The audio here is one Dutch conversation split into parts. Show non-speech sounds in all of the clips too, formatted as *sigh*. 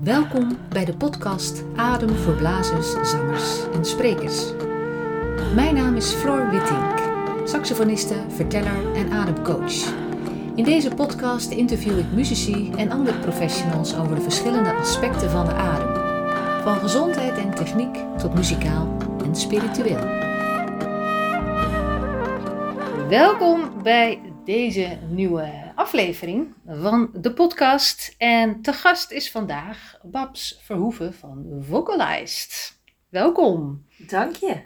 Welkom bij de podcast Adem voor blazers, zangers en sprekers. Mijn naam is Floor Wittink, saxofoniste, verteller en ademcoach. In deze podcast interview ik muzici en andere professionals over de verschillende aspecten van de adem. Van gezondheid en techniek tot muzikaal en spiritueel. Welkom bij deze nieuwe aflevering van de podcast. En te gast is vandaag Babs Verhoeven van Vocalized. Welkom. Dank je.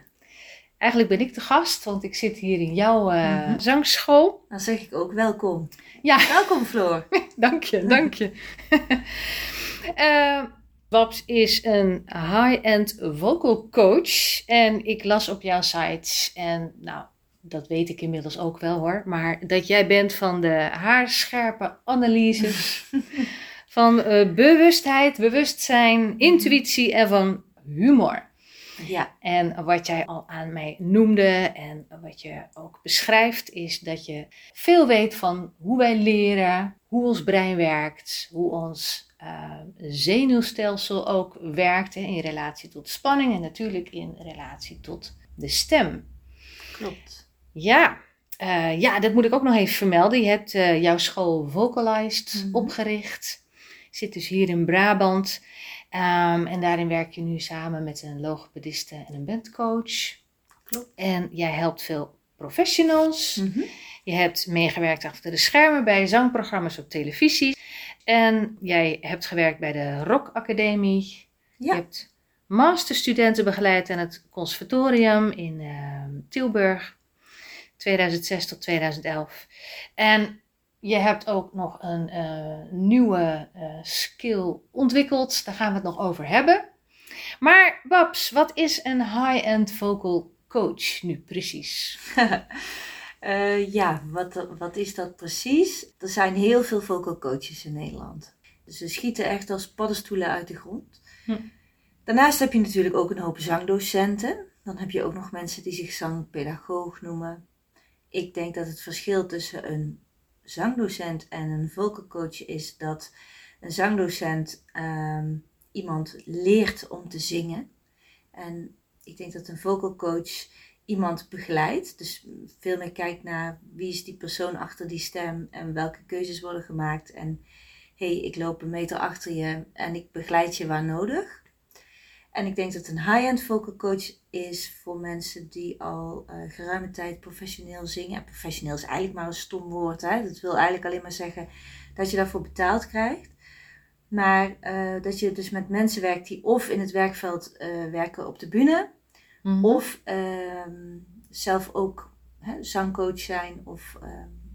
Eigenlijk ben ik de gast, want ik zit hier in jouw uh, zangschool. Dan zeg ik ook welkom. Ja. Welkom Floor. *laughs* dank je, dank je. uh, *laughs* Babs is een high-end vocal coach. En ik las op jouw sites en nou, dat weet ik inmiddels ook wel hoor, maar dat jij bent van de haarscherpe analyses, *laughs* van uh, bewustheid, bewustzijn, intuïtie en van humor. Ja. En wat jij al aan mij noemde en wat je ook beschrijft, is dat je veel weet van hoe wij leren, hoe ons brein werkt, hoe ons uh, zenuwstelsel ook werkt hè, in relatie tot spanning en natuurlijk in relatie tot de stem. Klopt. Ja, uh, ja, dat moet ik ook nog even vermelden. Je hebt uh, jouw school Vocalized Mhm. opgericht. Zit dus hier in Brabant. Um, en daarin werk je nu samen met een logopediste en een bandcoach. Klopt. En jij helpt veel professionals. Mhm. Je hebt meegewerkt achter de schermen bij zangprogramma's op televisie. En jij hebt gewerkt bij de Rock Academie. Je Ja. hebt masterstudenten begeleid aan het conservatorium in uh, Tilburg. 2006 tot 2011. En je hebt ook nog een uh, nieuwe uh, skill ontwikkeld. Daar gaan we het nog over hebben. Maar Babs, wat is een high-end vocal coach nu precies? uh, *laughs* ja, wat, wat is dat precies? Er zijn heel veel vocal coaches in Nederland. Dus ze schieten echt als paddenstoelen uit de grond. Hm. Daarnaast heb je natuurlijk ook een hoop zangdocenten. Dan heb je ook nog mensen die zich zangpedagoog noemen. Ik denk dat het verschil tussen een zangdocent en een vocal coach is dat een zangdocent um, iemand leert om te zingen. En ik denk dat een vocal coach iemand begeleidt. Dus veel meer kijkt naar wie is die persoon achter die stem en welke keuzes worden gemaakt. En hé, hey, ik loop een meter achter je en ik begeleid je waar nodig. En ik denk dat een high-end vocal coach is voor mensen die al uh, geruime tijd professioneel zingen. En professioneel is eigenlijk maar een stom woord. Hè? Dat wil eigenlijk alleen maar zeggen dat je daarvoor betaald krijgt. Maar uh, dat je dus met mensen werkt die of in het werkveld uh, werken op de bühne. Mhm. Of zelf ook hè, zangcoach zijn of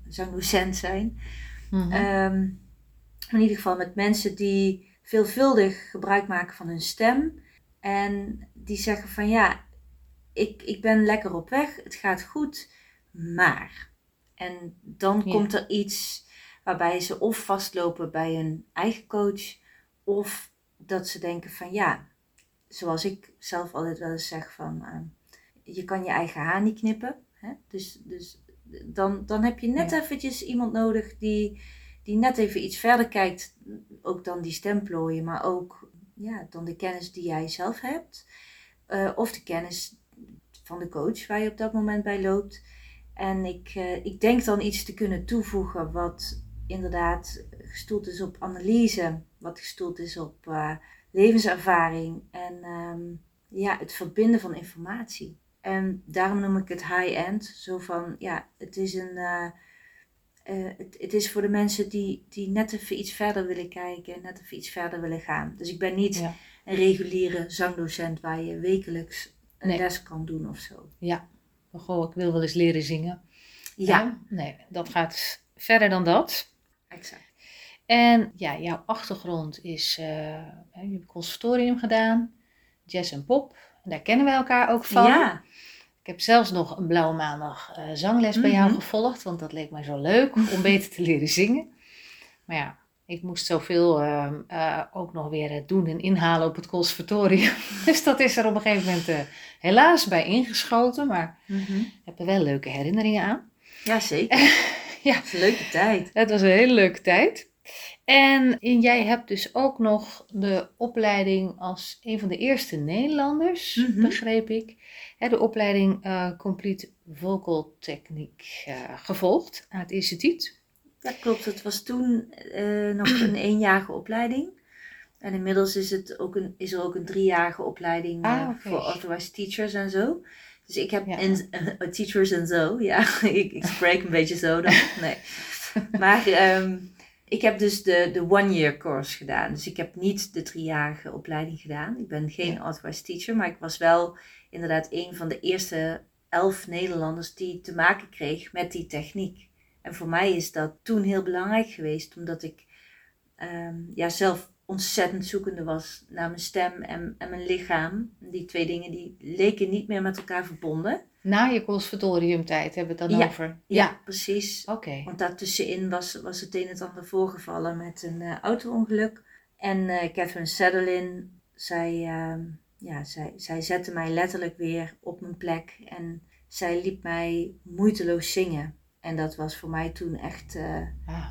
zangdocent zijn. Mhm. Um, in ieder geval met mensen die veelvuldig gebruik maken van hun stem. En die zeggen van ja, ik, ik ben lekker op weg, het gaat goed, maar. En dan Ja. komt er iets waarbij ze of vastlopen bij hun eigen coach, of dat ze denken van ja, zoals ik zelf altijd wel eens zeg van eh, je kan je eigen haar niet knippen. Hè? Dus, dus dan, dan heb je net Ja. eventjes iemand nodig die, die net even iets verder kijkt, ook dan die stemplooien, maar ook ja, dan de kennis die jij zelf hebt. Eh, of de kennis van de coach waar je op dat moment bij loopt. En ik, eh, ik denk dan iets te kunnen toevoegen wat inderdaad gestoeld is op analyse, wat gestoeld is op eh, levenservaring en ehm, ja, het verbinden van informatie. En daarom noem ik het high-end. Zo van, ja, het is een... eh, het, het is voor de mensen die, die net even iets verder willen kijken, net even iets verder willen gaan. Dus ik ben niet Ja. een reguliere zangdocent waar je wekelijks een Nee. les kan doen of zo. Ja, goh, ik wil wel eens leren zingen. Ja, Nee, dat gaat verder dan dat. exact. En ja, jouw achtergrond is, hè, je hebt conservatorium gedaan, jazz en pop. En daar kennen we elkaar ook van. Ja, Ik heb zelfs nog een blauwe maandag eh, zangles bij jou Mhm. gevolgd, want dat leek mij zo leuk om *laughs* beter te leren zingen. Maar ja, Ik moest zoveel eh, ook nog weer eh, doen en inhalen op het conservatorium. *laughs* dus dat is er op een gegeven moment helaas bij ingeschoten. Maar ik heb er wel leuke herinneringen aan. Ja, zeker. *laughs* Ja. Het is een leuke tijd. Het was een hele leuke tijd. En jij hebt dus ook nog de opleiding als een van de eerste Nederlanders, Mhm. begreep ik. De opleiding eh, Complete Vocal Techniek eh, gevolgd aan het instituut. Ja, klopt. Het was toen eh, nog een *clears throat* eenjarige opleiding. En inmiddels is, het ook een, is er ook een driejarige opleiding Ah, voor authorized teachers en zo. Dus ik heb Ja. in, teachers en zo, ja, *laughs* ik, ik spreek een beetje zo dan. Nee. *laughs* Maar ehm, ik heb dus de, de one-year course gedaan. Dus ik heb niet de driejarige opleiding gedaan. Ik ben geen authorized teacher, maar ik was wel inderdaad een van de eerste elf Nederlanders die te maken kreeg met die techniek. En voor mij is dat toen heel belangrijk geweest, omdat ik ehm, ja, zelf ontzettend zoekende was naar mijn stem en, en mijn lichaam. Die twee dingen die leken niet meer met elkaar verbonden. Na je conservatoriumtijd hebben we het dan Ja. over. Ja, precies. Oké. Want daartussenin was, was het een en ander voorgevallen met een eh, auto-ongeluk. En eh, Catherine Sutherland, zij, ehm, ja, zij, zij zette mij letterlijk weer op mijn plek. En zij liet mij moeiteloos zingen. En dat was voor mij toen echt, eh, Ah,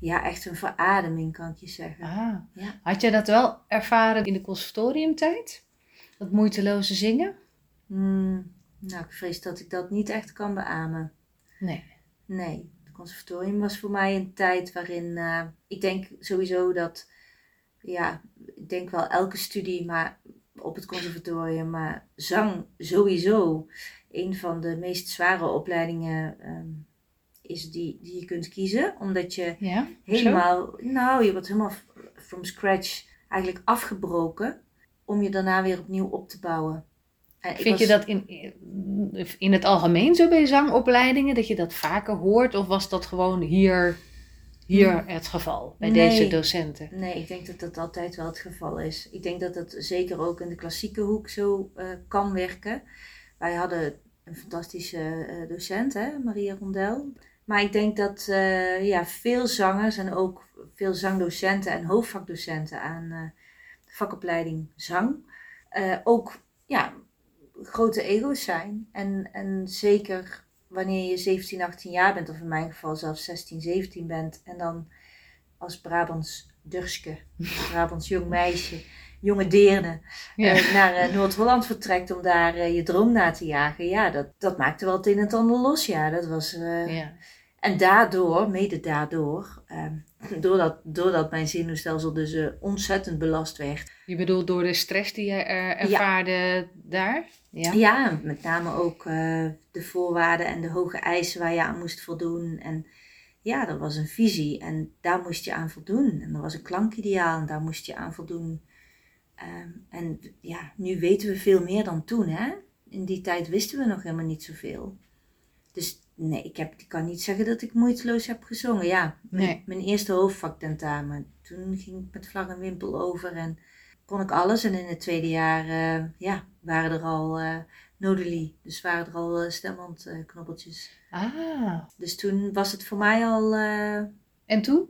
ja, echt een verademing, kan ik je zeggen. ah. Ja. Had je dat wel ervaren in de conservatoriumtijd? Dat moeiteloze zingen? Hmm, nou, ik vrees dat ik dat niet echt kan beamen. Nee. Nee, het conservatorium was voor mij een tijd waarin eh, ik denk sowieso dat, ja, ik denk wel elke studie, maar op het conservatorium, maar zang sowieso een van de meest zware opleidingen ehm, is die, die je kunt kiezen, omdat je Ja? helemaal, nou, je wordt helemaal from scratch eigenlijk afgebroken om je daarna weer opnieuw op te bouwen. Ik Vind je dat in, in het algemeen zo bij zangopleidingen, dat je dat vaker hoort? Of was dat gewoon hier, hier Hmm. het geval, bij Nee. deze docenten? Nee, ik denk dat dat altijd wel het geval is. Ik denk dat dat zeker ook in de klassieke hoek zo eh, kan werken. Wij hadden een fantastische eh, docent, hè, Maria Rondel. Maar ik denk dat eh, ja, veel zangers en ook veel zangdocenten en hoofdvakdocenten aan eh, vakopleiding zang eh, ook ja, grote ego's zijn. En, en zeker wanneer je 17, 18 jaar bent, of in mijn geval zelfs 16, 17 bent, en dan als Brabants Durske, *laughs* Brabants jong meisje, jonge deerne, Ja. eh, naar eh, Noord-Holland vertrekt om daar eh, je droom na te jagen. Ja, dat, dat maakte wel het een en het ander los. Ja, dat was. ja. En daardoor, mede daardoor, eh, doordat, doordat mijn zenuwstelsel dus eh, ontzettend belast werd. Je bedoelt door de stress die je er ervaarde daar? Ja. Ja, met name ook eh, de voorwaarden en de hoge eisen waar je aan moest voldoen. En ja, er was een visie en daar moest je aan voldoen. En er was een klankideaal en daar moest je aan voldoen. Ehm, en ja, nu weten we veel meer dan toen, hè? In die tijd wisten we nog helemaal niet zoveel. Dus nee, ik, heb, ik kan niet zeggen dat ik moeiteloos heb gezongen. Ja, mijn, Nee. mijn eerste hoofdvaktentamen. Toen ging ik met vlag en wimpel over en kon ik alles. En in het tweede jaar, eh, ja, waren er al eh nodelie. Dus waren er al uh. Ah, Dus toen was het voor mij al, en toen?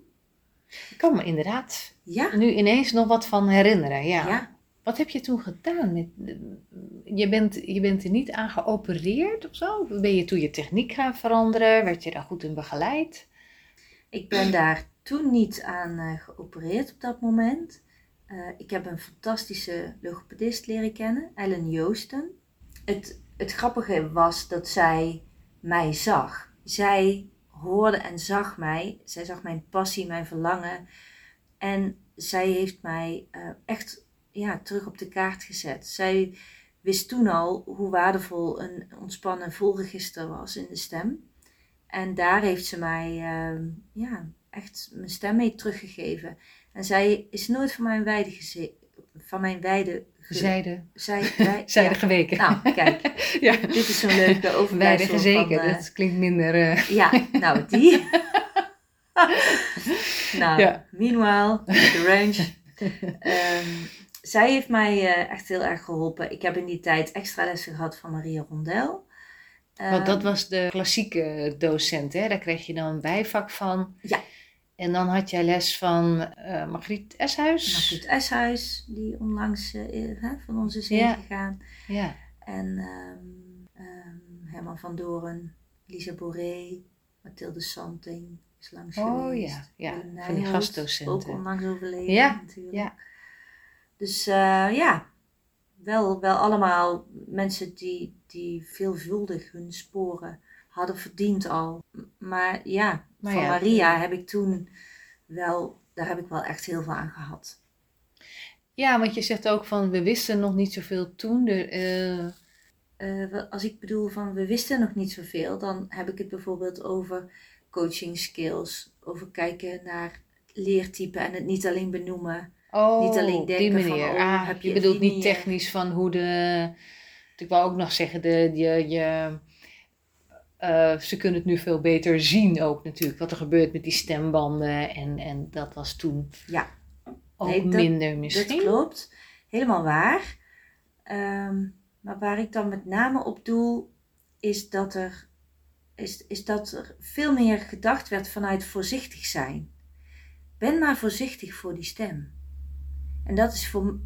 Ik kan me inderdaad ja, nu ineens nog wat van herinneren. Ja. ja. Wat heb je toen gedaan? Met, je, bent, je bent er niet aan geopereerd of zo? Ben je toen je techniek gaan veranderen? Werd je daar goed in begeleid? Ik ben daar toen niet aan eh, geopereerd op dat moment. Eh, ik heb een fantastische logopedist leren kennen, Ellen Joosten. Het, het grappige was dat zij mij zag. Zij hoorde en zag mij. Zij zag mijn passie, mijn verlangen. En zij heeft mij eh, echt ja, terug op de kaart gezet. Zij wist toen al hoe waardevol een ontspannen volregister was in de stem. En daar heeft ze mij eh, ja, echt mijn stem mee teruggegeven. En zij is nooit van mijn weide van mijn ge- Zijde, zij, *laughs* wij, zijde ja. geweken. Nou, kijk, *laughs* ja. dit is zo'n leuke *laughs* Wijde overblijfsel gezeken, van... eh, dat klinkt minder... eh, ja, nou die. nou, Ja. meanwhile, the range. Ehm, zij heeft mij eh, echt heel erg geholpen. Ik heb in die tijd extra lessen gehad van Maria Rondel. Want dat Ehm, was de klassieke docent, hè? Daar kreeg je dan een bijvak van. Ja. En dan had jij les van uh, Margriet Eshuis. Margriet Eshuis, die onlangs uh, van ons is heen gegaan. Ja. En um, um, Herman van Doren, Lisa Boré, Mathilde Santing is langs oh, geweest. Oh ja, ja. van die gastdocenten. Ook onlangs overleden ja. natuurlijk. Ja. Dus uh, ja, wel, wel allemaal mensen die, die veelvuldig hun sporen hadden verdiend al. Maar ja, van Maria heb ik toen wel, daar heb ik wel echt heel veel aan gehad. Ja, want je zegt ook van we wisten nog niet zoveel toen. De, uh... als ik bedoel van we wisten nog niet zoveel, dan heb ik het bijvoorbeeld over coaching skills, over kijken naar leertypen en het niet alleen benoemen. Oh, niet alleen denken die manier. Van, oh, ah, heb je, je bedoelt niet technisch van hoe de. Ik wou ook nog zeggen, de, je, je, uh, ze kunnen het nu veel beter zien ook natuurlijk. Wat er gebeurt met die stembanden. En, en dat was toen ja. ook minder misschien. Dat klopt. Helemaal waar. Um, maar waar ik dan met name op doel, is dat er, is, is dat er veel meer gedacht werd vanuit voorzichtig zijn. Ben maar voorzichtig voor die stem. En dat is voor,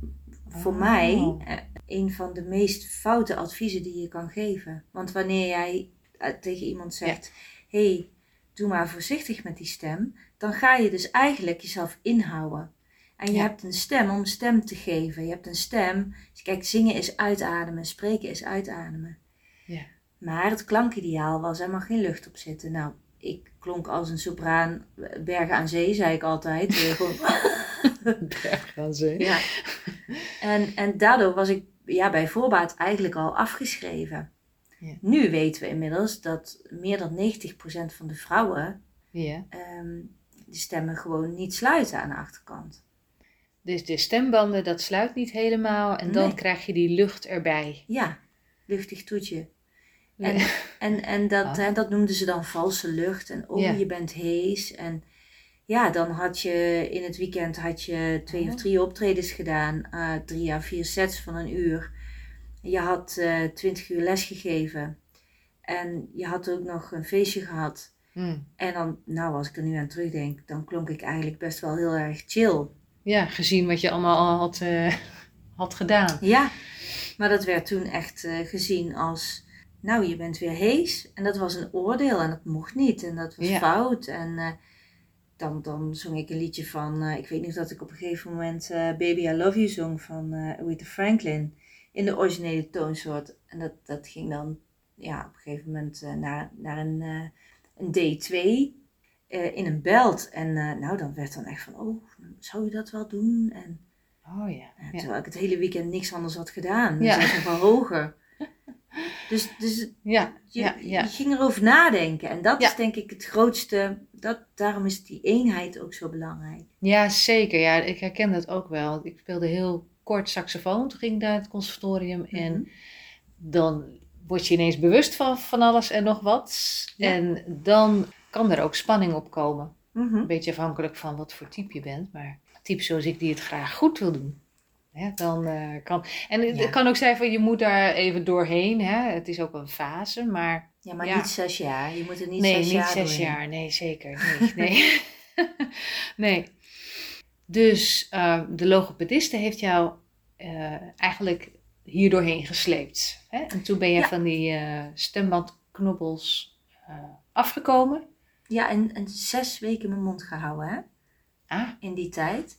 voor oh. mij eh, een van de meest foute adviezen die je kan geven. Want wanneer jij eh, tegen iemand zegt: ja. hey, doe maar voorzichtig met die stem, dan ga je dus eigenlijk jezelf inhouden. En je hebt een stem om stem te geven. Je hebt een stem. Kijk, zingen is uitademen, spreken is uitademen. Ja. Maar het klankideaal was er mag geen lucht op zitten. Nou, ik klonk als een sopraan, bergen aan zee, zei ik altijd. *laughs* bergen aan zee. Ja. En, en daardoor was ik ja, bij voorbaat eigenlijk al afgeschreven. Ja. Nu weten we inmiddels dat meer dan 90% van de vrouwen ja. um, de stemmen gewoon niet sluiten aan de achterkant. Dus de stembanden, dat sluit niet helemaal en dan krijg je die lucht erbij. Ja, luchtig toetje. En, en, en dat, ah. dat noemden ze dan valse lucht. En oh, je bent hees. En ja, dan had je in het weekend had je twee of oh. drie optredens gedaan. Uh, drie à vier sets van een uur. Je had uh, twintig uur les gegeven. En je had ook nog een feestje gehad. Hmm. En dan, nou, als ik er nu aan terugdenk, dan klonk ik eigenlijk best wel heel erg chill. Ja, gezien wat je allemaal al had, uh, had gedaan. Ja, maar dat werd toen echt gezien als nou, je bent weer hees. En dat was een oordeel en dat mocht niet en dat was fout. En uh, dan, dan zong ik een liedje van, uh, ik weet niet dat ik op een gegeven moment uh, Baby I Love You zong van Aretha Franklin in de originele toonsoort. En dat, dat ging dan ja, op een gegeven moment naar, naar een, een D2 in een belt. En nou, dan werd dan echt van, oh, zou je dat wel doen? En, oh ja. Terwijl ik het hele weekend niks anders had gedaan. Ja. Dus van hoger. Dus, dus ja, je, ja, ja. je ging erover nadenken. En dat is denk ik het grootste. Dat, daarom is die eenheid ook zo belangrijk. Ja, zeker. Ja, ik herken dat ook wel. Ik speelde heel kort saxofoon. Toen ging ik naar het conservatorium. En mhm. dan word je ineens bewust van van alles en nog wat. En dan kan er ook spanning op komen. Mhm. Een beetje afhankelijk van wat voor type je bent. Maar type zoals ik die het graag goed wil doen. Hè, dan uh, kan. En het kan ook zijn van je moet daar even doorheen. Hè? Het is ook een fase, maar. Ja, maar niet zes jaar. Je moet er niet nee, zes niet jaar. Nee, niet zes jaar. Nee, zeker. Nee. nee. *laughs* nee. Dus uh, de logopediste heeft jou uh, eigenlijk hier doorheen gesleept. Hè? En toen ben je van die stembandknobbels afgekomen. Ja, en, en zes weken mijn mond gehouden, hè? Ah. In die tijd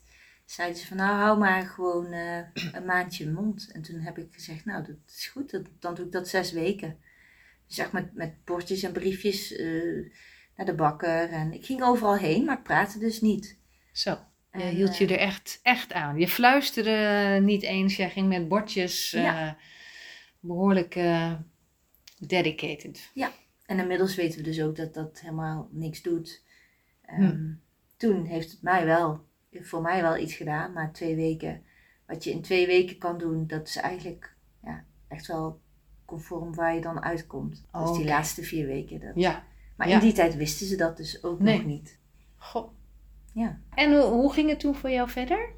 zeiden ze van nou hou maar gewoon uh, een maandje mond. En toen heb ik gezegd nou dat is goed, dat, dan doe ik dat zes weken. Dus zeg met, met bordjes en briefjes uh, naar de bakker. En ik ging overal heen, maar ik praatte dus niet. Zo, je hield je eh, er echt, echt aan. Je fluisterde niet eens, jij ging met bordjes ja. behoorlijk dedicated. Ja, en inmiddels weten we dus ook dat dat helemaal niks doet. Um, Toen heeft het mij wel voor mij wel iets gedaan, maar twee weken. Wat je in twee weken kan doen, dat is eigenlijk ja, echt wel conform waar je dan uitkomt. Oh, dus die laatste vier weken. Dat. Ja. Maar in die tijd wisten ze dat dus ook nog niet. Goh. Ja. En hoe, hoe ging het toen voor jou verder?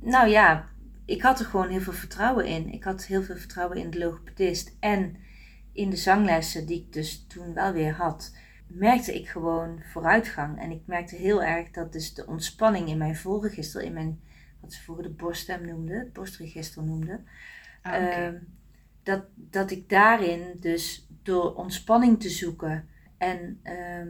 Nou ja, ik had er gewoon heel veel vertrouwen in. Ik had heel veel vertrouwen in de logopedist en in de zanglessen die ik dus toen wel weer had merkte ik gewoon vooruitgang. En ik merkte heel erg dat dus de ontspanning in mijn volregister, in mijn, wat ze vroeger de borststem noemden, het borstregister noemden, Ah. Ehm, dat, dat ik daarin dus door ontspanning te zoeken en ehm,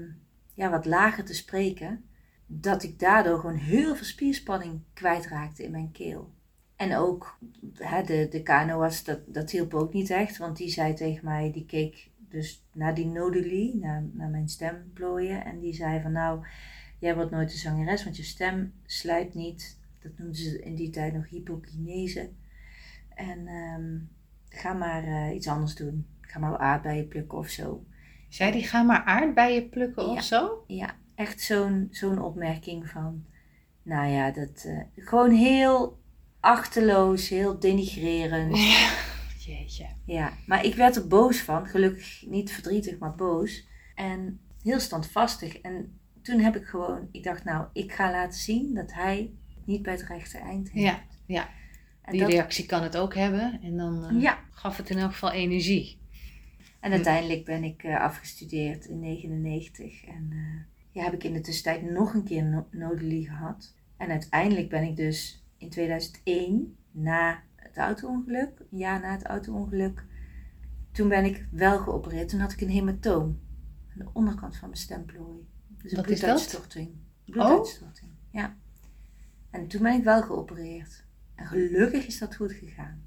ja, wat lager te spreken, dat ik daardoor gewoon heel veel spierspanning kwijtraakte in mijn keel. En ook hè, de, de KNO-arts, dat, dat hielp ook niet echt, want die zei tegen mij, die keek dus naar die noduli, naar, naar mijn stemplooien, en die zei van nou, jij wordt nooit een zangeres, want je stem slijt niet. Dat noemden ze in die tijd nog hypokinese. En ehm, ga maar eh, iets anders doen. Ga maar aardbeien plukken of zo. Zei die, ga maar aardbeien plukken Ja. of zo? Ja, echt zo'n zo'n opmerking van, nou ja, dat eh, gewoon heel achterloos, heel denigrerend. Jeetje. Ja, maar ik werd er boos van. Gelukkig niet verdrietig, maar boos. En heel standvastig. En toen heb ik gewoon, ik dacht nou, ik ga laten zien dat hij niet bij het rechte eind heeft. Ja, ja. En, Die dat, reactie kan het ook hebben. En dan eh, ja. gaf het in elk geval energie. en uiteindelijk ben ik eh, afgestudeerd in 99. En eh, ja, heb ik in de tussentijd nog een keer no gehad. En uiteindelijk ben ik dus in 2001, na het auto-ongeluk, een jaar na het auto-ongeluk, toen ben ik wel geopereerd. Toen had ik een hematoom aan de onderkant van mijn stemplooi. Dus een is dat? bloeduitstorting. Bloeduitstorting, ja. En toen ben ik wel geopereerd. En gelukkig is dat goed gegaan.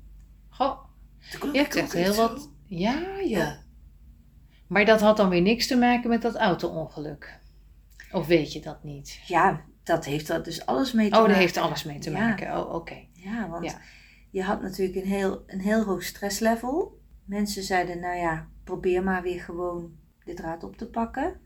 Goh, Toen je ik ook heel zo. wat... Ja, ja. Maar dat had dan weer niks te maken met dat auto-ongeluk. Of weet je dat niet? Ja, dat heeft er dus alles mee te Oh, maken. daar heeft alles mee te Ja. maken. Oh, oké. Ja, want Ja. Je had natuurlijk een heel, een heel hoog stresslevel. Mensen zeiden, nou ja, probeer maar weer gewoon de draad op te pakken.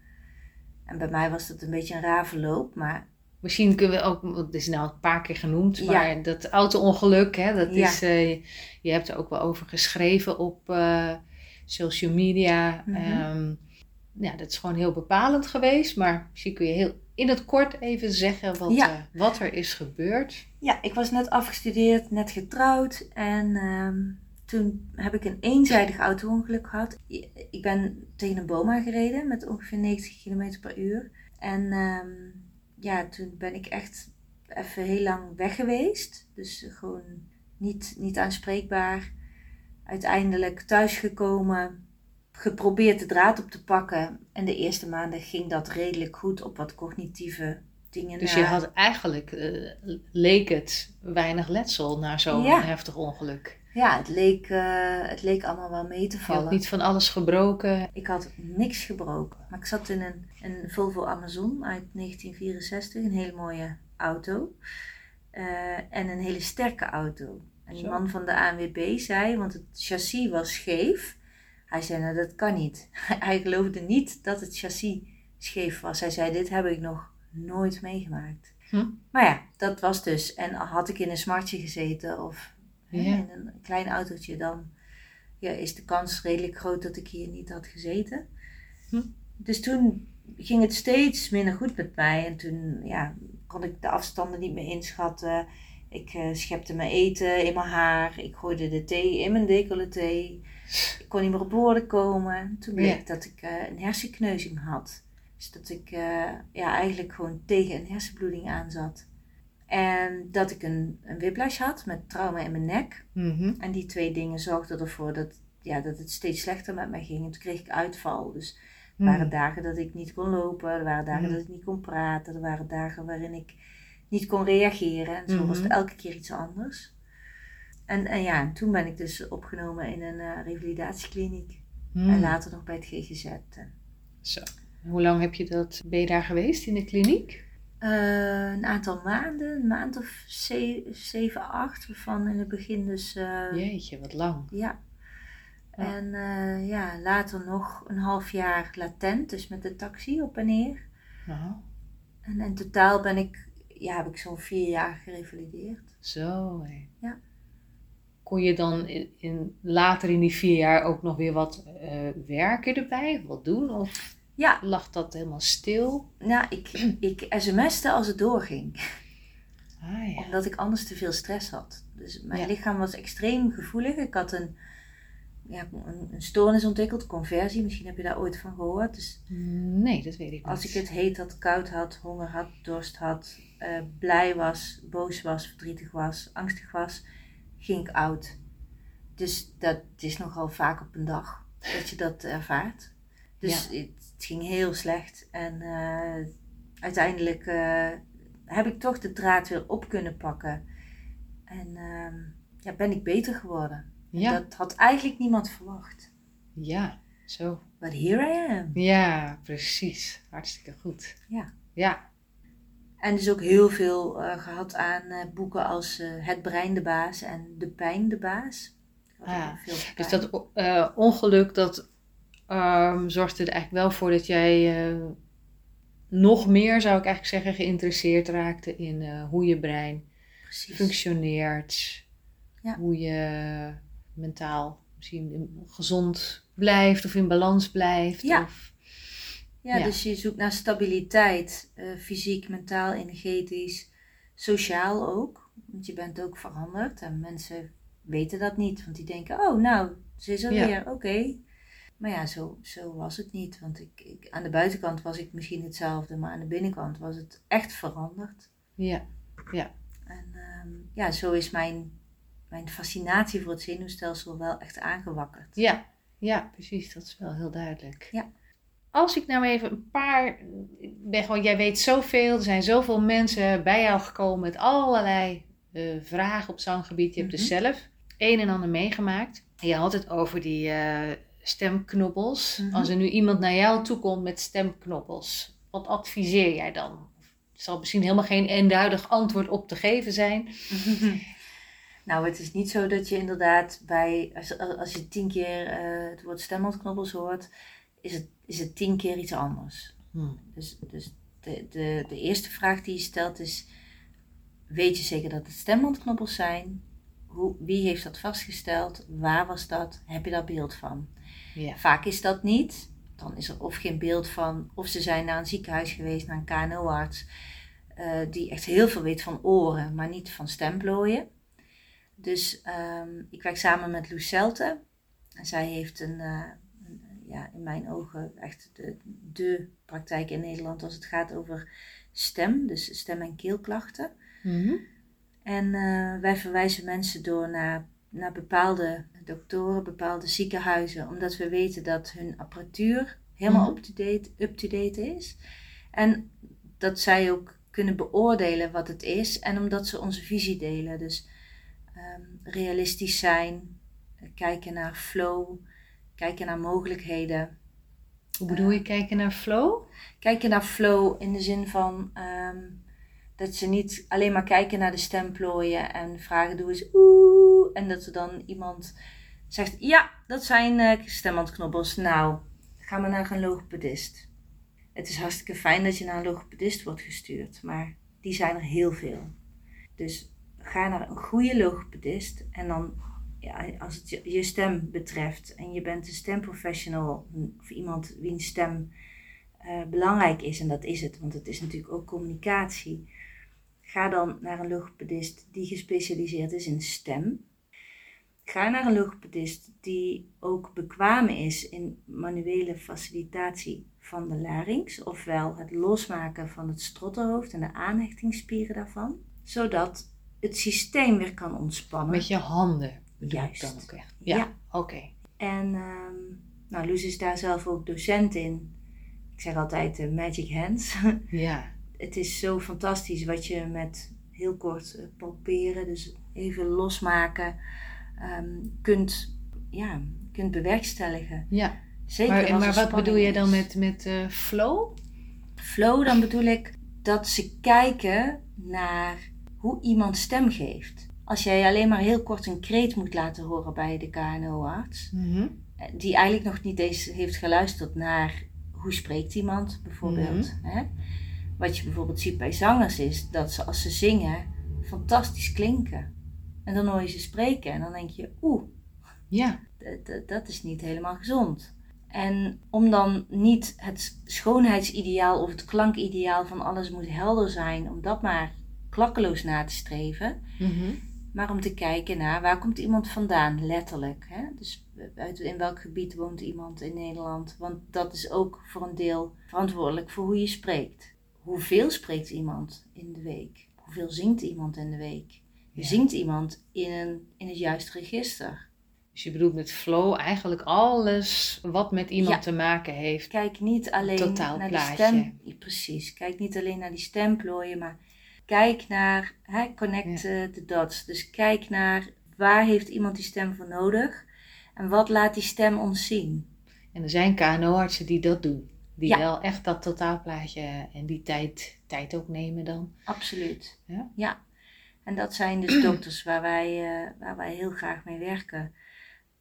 En bij mij was dat een beetje een raar verloop, maar Misschien kunnen we ook, want het is nou een paar keer genoemd, Ja. maar dat auto-ongeluk, hè, dat Ja. is, eh, je hebt er ook wel over geschreven op eh, social media. Ehm, ja, dat is gewoon heel bepalend geweest, maar misschien kun je heel in het kort even zeggen wat, Ja. eh, wat er is gebeurd. ja, ik was net afgestudeerd, net getrouwd en ehm, toen heb ik een eenzijdig auto-ongeluk gehad. Ik ben tegen een boom aangereden met ongeveer 90 km per uur. En ehm, ja, toen ben ik echt even heel lang weg geweest. Dus gewoon niet, niet aanspreekbaar. Uiteindelijk thuisgekomen, geprobeerd de draad op te pakken. En de eerste maanden ging dat redelijk goed op wat cognitieve dingen. Dus na. je had eigenlijk, eh, leek het, weinig letsel na zo'n Ja. heftig ongeluk. Ja, het leek, eh, het leek allemaal wel mee te Je had vallen. niet van alles gebroken. Ik had niks gebroken. Maar ik zat in een, een Volvo Amazon uit 1964, een hele mooie auto. Eh, en een hele sterke auto. En die Zo. man van de ANWB zei, want het chassis was scheef. Hij zei, nou dat kan niet. *laughs* Hij geloofde niet dat het chassis scheef was. Hij zei, dit heb ik nog nooit meegemaakt. Hm. Maar ja, dat was dus. En had ik in een smartje gezeten of hè, in een klein autootje, dan ja, is de kans redelijk groot dat ik hier niet had gezeten. Hm. Dus toen ging het steeds minder goed met mij. En toen ja, kon ik de afstanden niet meer inschatten. Ik eh, schepte mijn eten in mijn haar. Ik gooide de thee in mijn decolleté. Ik kon niet meer op woorden komen. Toen bleek Ja. dat ik eh, een hersenkneuzing had. Dus dat ik eh, ja, eigenlijk gewoon tegen een hersenbloeding aan zat. En dat ik een, een whiplash had met trauma in mijn nek. Mhm. En die twee dingen zorgden ervoor dat, ja, dat het steeds slechter met mij ging. En toen kreeg ik uitval. Dus er waren Mhm. dagen dat ik niet kon lopen. Er waren dagen Mhm. dat ik niet kon praten. Er waren dagen waarin ik niet kon reageren. En zo was het Mhm. elke keer iets anders. En, en ja, en toen ben ik dus opgenomen in een eh, revalidatiekliniek. Mhm. En later nog bij het GGZ. Zo. Hoe lang heb je dat, ben je daar geweest in de kliniek? Eh, een aantal maanden, een maand of ze- zeven, acht. Waarvan in het begin dus... eh, Jeetje, wat lang. Ja. En ja, later nog een half jaar latent, dus met de taxi op en neer. Nou, En in totaal ben ik, ja, heb ik zo'n vier jaar gerevalideerd. zo hé. Ja. Kon je dan in, in- later in die vier jaar ook nog weer wat eh, werken erbij? Wat doen? Of Ja, lag dat helemaal stil? nou, ik, ik sms'te als het doorging, Ah ja. omdat ik anders te veel stress had. Dus mijn Ja. lichaam was extreem gevoelig. Ik had een, ja, een, een stoornis ontwikkeld, conversie. Misschien heb je daar ooit van gehoord. Dus Nee, dat weet ik niet. als ik het heet had, koud had, honger had, dorst had, eh, blij was, boos was, verdrietig was, angstig was, ging ik oud. Dus dat is nogal vaak op een dag dat je dat ervaart. Dus het, het ging heel slecht. En eh, uiteindelijk eh, heb ik toch de draad weer op kunnen pakken. En ehm, ja, ben ik beter geworden. En Ja, Dat had eigenlijk niemand verwacht. ja, zo. But here I am. Ja, precies. Hartstikke goed. Ja. Ja, En dus ook heel veel eh, gehad aan eh, boeken als eh, Het brein de baas en De pijn de baas. Ah, veel dus dat ongeluk, dat ehm, zorgde er eigenlijk wel voor dat jij nog meer, zou ik eigenlijk zeggen, geïnteresseerd raakte in hoe je brein Precies. functioneert. Ja. Hoe je mentaal misschien gezond blijft of in balans blijft. Ja. Of, Ja, Ja. dus je zoekt naar stabiliteit, eh, fysiek, mentaal, energetisch, sociaal ook. Want je bent ook veranderd en mensen weten dat niet, want die denken, oh nou, ze is er Ja. weer, oké. Maar ja, zo, zo was het niet, want ik, ik, aan de buitenkant was ik misschien hetzelfde, maar aan de binnenkant was het echt veranderd. ja, En ehm, ja, zo is mijn, mijn fascinatie voor het zenuwstelsel wel echt aangewakkerd. ja, ja, precies. Dat is wel heel duidelijk. Ja. Als ik nou even een paar. Ik ben gewoon, jij weet zoveel. Er zijn zoveel mensen bij jou gekomen met allerlei eh, vragen op zanggebied. Je hebt dus Mhm. zelf een en ander meegemaakt. En je had het over die eh, stemknobbels. Mhm. Als er nu iemand naar jou toe komt met stemknobbels, wat adviseer jij dan? Er zal misschien helemaal geen eenduidig antwoord op te geven zijn. *laughs* Nou, het is niet zo dat je inderdaad bij, als, als je tien keer eh, het woord stembandknobbels hoort, is het, is het tien keer iets anders. Hmm. Dus, dus de, de, de eerste vraag die je stelt is, weet je zeker dat het stembandknobbels zijn? Hoe, wie heeft dat vastgesteld? Waar was dat? Heb je daar beeld van? Ja. Vaak is dat niet. Dan is er of geen beeld van, of ze zijn naar een ziekenhuis geweest, naar een KNO-arts, eh, die echt heel veel weet van oren, maar niet van stemplooien. Dus ehm, ik werk samen met Loes Celte. En zij heeft een, eh, een, ja, in mijn ogen echt de, de praktijk in Nederland als het gaat over stem, dus stem- en keelklachten. Mhm. En eh, wij verwijzen mensen door naar, naar bepaalde doktoren, bepaalde ziekenhuizen, omdat we weten dat hun apparatuur helemaal Mhm. up-to-date, up-to-date is. En dat zij ook kunnen beoordelen wat het is en omdat ze onze visie delen. Dus realistisch zijn, kijken naar flow, kijken naar mogelijkheden. Hoe bedoel je kijken naar flow? Kijken naar flow in de zin van ehm, dat ze niet alleen maar kijken naar de stemplooien en vragen doe eens oeh. En dat er dan iemand zegt ja, dat zijn eh stembandknobbels. Nou, ga maar naar een logopedist. Het is hartstikke fijn dat je naar een logopedist wordt gestuurd, maar die zijn er heel veel. Dus ga naar een goede logopedist en dan, ja, als het je, stem betreft en je bent een stemprofessional of iemand wiens stem eh, belangrijk is, en dat is het, want het is natuurlijk ook communicatie. Ga dan naar een logopedist die gespecialiseerd is in stem. Ga naar een logopedist die ook bekwaam is in manuele facilitatie van de larynx, ofwel het losmaken van het strottenhoofd en de aanhechtingsspieren daarvan, zodat het systeem weer kan ontspannen. Met je handen bedoel ik Juist. dan ook echt. Ja, Ja. oké. En ehm nou, Loes is daar zelf ook docent in. Ik zeg altijd de magic hands. *laughs* Ja, het is zo fantastisch wat je met heel kort eh, palperen, dus even losmaken, ehm, kunt, ja, kunt bewerkstelligen. ja. Zeker Maar, wat bedoel je dan met, met eh, flow? Flow, dan bedoel ik dat ze kijken naar hoe iemand stem geeft. Als jij alleen maar heel kort een kreet moet laten horen bij de KNO-arts, Mhm. eh, die eigenlijk nog niet eens heeft geluisterd naar hoe spreekt iemand bijvoorbeeld. Hè? Wat je bijvoorbeeld ziet bij zangers is dat ze als ze zingen fantastisch klinken. En dan hoor je ze spreken en dan denk je, oeh, Ja, dat is niet helemaal gezond. En om dan niet het schoonheidsideaal of het klankideaal van alles moet helder zijn, om dat maar klakkeloos na te streven, Mhm. maar om te kijken naar waar komt iemand vandaan, letterlijk. Hè? Dus uit in welk gebied woont iemand in Nederland. Want dat is ook voor een deel verantwoordelijk voor hoe je spreekt. Hoeveel spreekt iemand in de week? Hoeveel zingt iemand in de week? Ja. Zingt iemand in, een, in het juiste register? Dus je bedoelt met flow eigenlijk alles wat met iemand Ja. te maken heeft. Kijk niet alleen Totaal naar die stem. Precies. Kijk niet alleen naar die stemplooien, maar kijk naar hè, connect eh, the dots. Dus kijk naar waar heeft iemand die stem voor nodig en wat laat die stem ons zien. En er zijn KNO-artsen die dat doen. Die Ja. wel echt dat totaalplaatje en die tijd, tijd ook nemen dan. Absoluut. Ja? En dat zijn dus *clears throat* dokters waar wij, eh, waar wij heel graag mee werken.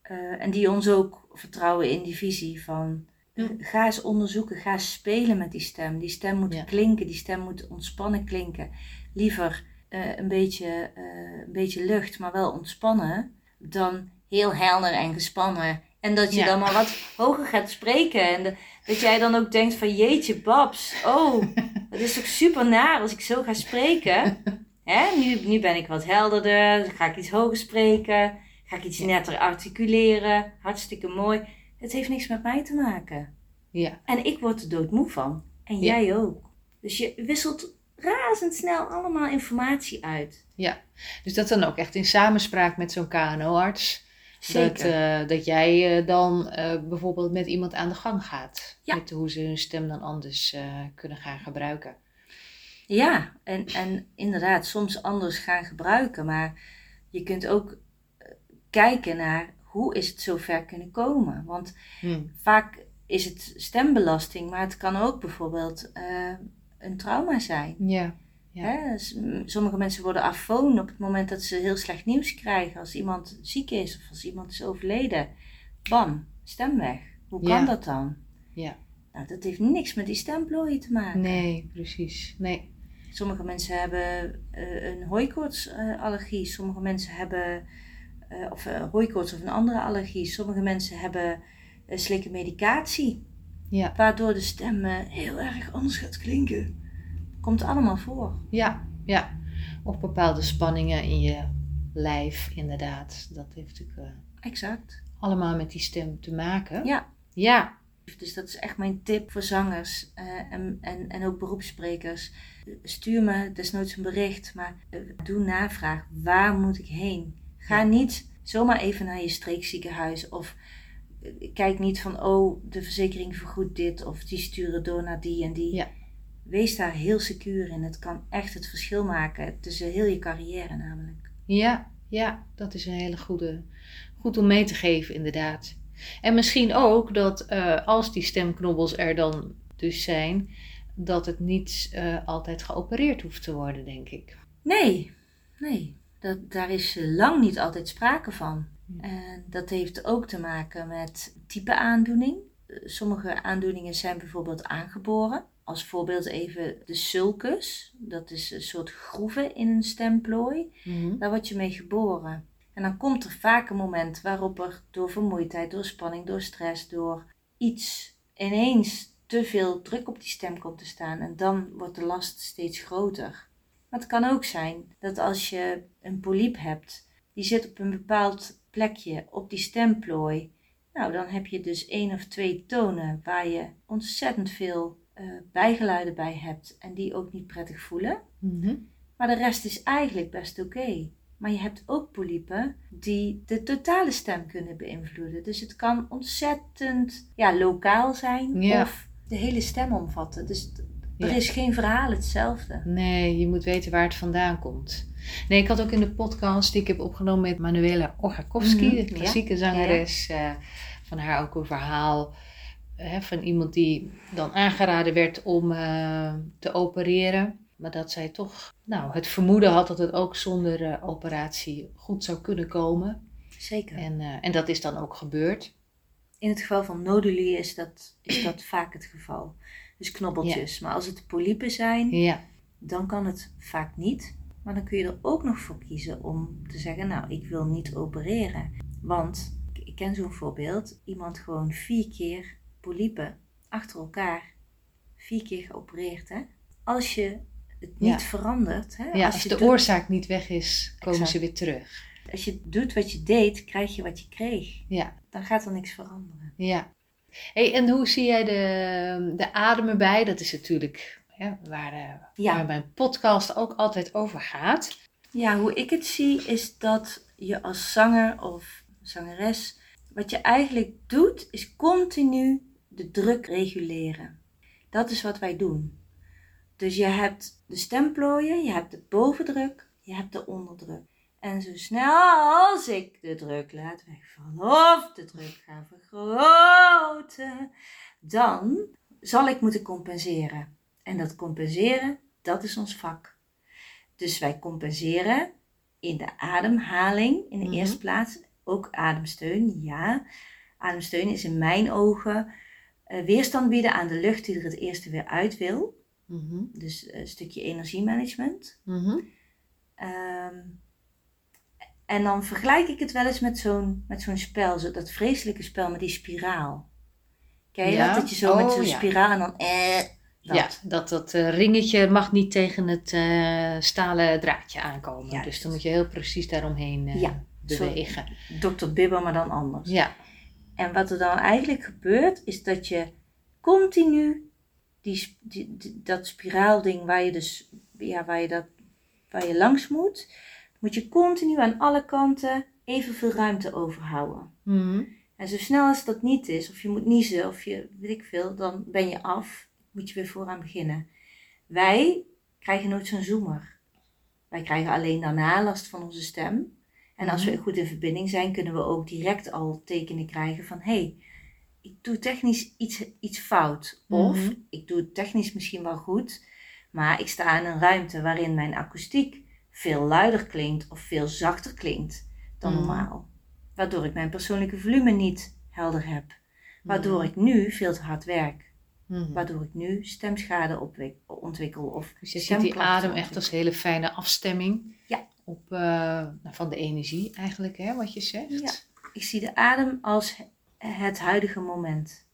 Eh, en die ons ook vertrouwen in die visie van Ja. ga eens onderzoeken, ga eens spelen met die stem. Die stem moet Ja. klinken, die stem moet ontspannen klinken. Liever eh, een, beetje, eh, een beetje lucht, maar wel ontspannen, dan heel helder en gespannen. En dat je Ja. dan maar wat hoger gaat spreken. En de- dat jij dan ook denkt van jeetje babs, oh, *laughs* het is toch super naar als ik zo ga spreken. Hè? Nu, nu ben ik wat helderder, dan ga ik iets hoger spreken, ga ik iets netter articuleren. Hartstikke mooi. Het heeft niks met mij te maken. Ja, En ik word er doodmoe van. En Ja. jij ook. Dus je wisselt razendsnel allemaal informatie uit. ja. Dus dat dan ook echt in samenspraak met zo'n KNO-arts. Zeker. Dat, eh, dat jij eh, dan eh, bijvoorbeeld met iemand aan de gang gaat. Ja. Met hoe ze hun stem dan anders kunnen gaan gebruiken. Ja, en, en inderdaad, soms anders gaan gebruiken. Maar je kunt ook kijken naar hoe is het zover kunnen komen. Want Hm. vaak is het stembelasting, maar het kan ook bijvoorbeeld een trauma zijn. Ja. Ja. Hè? Sommige mensen worden afoon op het moment dat ze heel slecht nieuws krijgen. Als iemand ziek is of als iemand is overleden. Bam, stem weg. Hoe kan Ja. dat dan? Ja. Nou, dat heeft niks met die stemplooien te maken. Nee, precies. Nee. Sommige mensen hebben eh, een hooikoortsallergie. Sommige mensen hebben eh, of eh, hooikoorts of een andere allergie. Sommige mensen hebben slikken medicatie. Ja. Waardoor de stem heel erg anders gaat klinken. Komt allemaal voor. Ja, ja. Of bepaalde spanningen in je lijf, inderdaad. Dat heeft natuurlijk eh, Exact. allemaal met die stem te maken. Ja. Ja, Dus dat is echt mijn tip voor zangers eh, en, en, en ook beroepssprekers. Stuur me desnoods een bericht, maar eh, doe navraag. Waar moet ik heen? Ga Ja. niet zomaar even naar je streekziekenhuis of kijk niet van oh, de verzekering vergoedt dit of die sturen door naar die en die. Ja. Wees daar heel secuur in. Het kan echt het verschil maken tussen heel je carrière namelijk. ja, ja. Dat is een hele goede. Goed om mee te geven, inderdaad. En misschien ook dat eh, als die stemknobbels er dan dus zijn, dat het niet eh, altijd geopereerd hoeft te worden, denk ik. Nee, nee. Dat, daar is lang niet altijd sprake van. En dat heeft ook te maken met type aandoening. Eh, Sommige aandoeningen zijn bijvoorbeeld aangeboren. Als voorbeeld even de sulcus. Dat is een soort groeven in een stemplooi. Mhm. Daar word je mee geboren. En dan komt er vaak een moment waarop er door vermoeidheid, door spanning, door stress, door iets ineens te veel druk op die stem komt te staan. En dan wordt de last steeds groter. Maar het kan ook zijn dat als je een polyp hebt, die zit op een bepaald plekje op die stemplooi. Nou, dan heb je dus één of twee tonen waar je ontzettend veel eh, bijgeluiden bij hebt en die ook niet prettig voelen. Mhm. Maar de rest is eigenlijk best oké. Maar je hebt ook polypen die de totale stem kunnen beïnvloeden. Dus het kan ontzettend ja, lokaal zijn Ja. of de hele stem omvatten. Dus er Ja. is geen verhaal hetzelfde. Nee, je moet weten waar het vandaan komt. Nee, ik had ook in de podcast die ik heb opgenomen met Manuela Orgakowski, Mhm, de ja. klassieke zangeres, eh, van haar ook een verhaal eh, van iemand die dan aangeraden werd om eh, te opereren. Maar dat zij toch nou, het vermoeden had dat het ook zonder eh, operatie goed zou kunnen komen. Zeker. En, en dat is dan ook gebeurd. In het geval van noduli is dat, is dat *clears throat* vaak het geval. Dus knobbeltjes. Maar als het polypen zijn, Ja, dan kan het vaak niet. Maar dan kun je er ook nog voor kiezen om te zeggen, nou, ik wil niet opereren. Want, ik- ken zo'n voorbeeld, iemand gewoon vier keer polypen achter elkaar, vier keer geopereerd, hè. Als je het niet Ja. verandert, hè. ja als, je de doet- oorzaak niet weg is, komen Exact. ze weer terug. Als je doet wat je deed, krijg je wat je kreeg. Ja. Dan gaat er niks veranderen. Ja. Hey, en hoe zie jij de, de adem erbij? Dat is natuurlijk ja, waar, eh, Ja. waar mijn podcast ook altijd over gaat. Ja, hoe ik het zie is dat je als zanger of zangeres, wat je eigenlijk doet, is continu de druk reguleren. Dat is wat wij doen. Dus je hebt de stemplooien, je hebt de bovendruk, je hebt de onderdruk. En zo snel als ik de druk laat wegvallen of de druk ga vergroten, dan zal ik moeten compenseren. En dat compenseren, dat is ons vak. Dus wij compenseren in de ademhaling in de Mhm. eerste plaats. Ook ademsteun, ja. Ademsteun is in mijn ogen eh, weerstand bieden aan de lucht die er het eerste weer uit wil. Mhm. Dus eh, een stukje energiemanagement. Mhm. Ehm, en dan vergelijk ik het wel eens met zo'n, met zo'n spel, zo, dat vreselijke spel met die spiraal. Ken je Ja? dat? Dat je zo met Oh, zo'n ja. spiraal en dan eh, dat. Ja, dat, dat eh, ringetje mag niet tegen het eh, stalen draadje aankomen. Juist. Dus dan moet je heel precies daaromheen eh, Ja, bewegen. Dr. Bibber, maar dan anders. Ja. En wat er dan eigenlijk gebeurt, is dat je continu die, sp- die, die- dat spiraalding waar je dus ja, waar je, dat, waar je langs moet, moet je continu aan alle kanten evenveel ruimte overhouden. Mhm. En zo snel als dat niet is, of je moet niezen, of je weet ik veel, dan ben je af, moet je weer vooraan beginnen. Wij krijgen nooit zo'n zoemer. Wij krijgen alleen daarna last van onze stem. En als we goed in verbinding zijn, kunnen we ook direct al tekenen krijgen van hé, hey, ik doe technisch iets, iets fout. Of Mhm. ik doe het technisch misschien wel goed, maar ik sta in een ruimte waarin mijn akoestiek veel luider klinkt of veel zachter klinkt dan Mhm. normaal. Waardoor ik mijn persoonlijke volume niet helder heb. Waardoor ik nu veel te hard werk. Mhm. Waardoor ik nu stemschade opwik- ontwikkel. Of Dus je ziet die adem echt als hele fijne afstemming. Ja. Op, eh, nou, van de energie eigenlijk, hè, wat je zegt. Ja. Ik zie de adem als he- het huidige moment.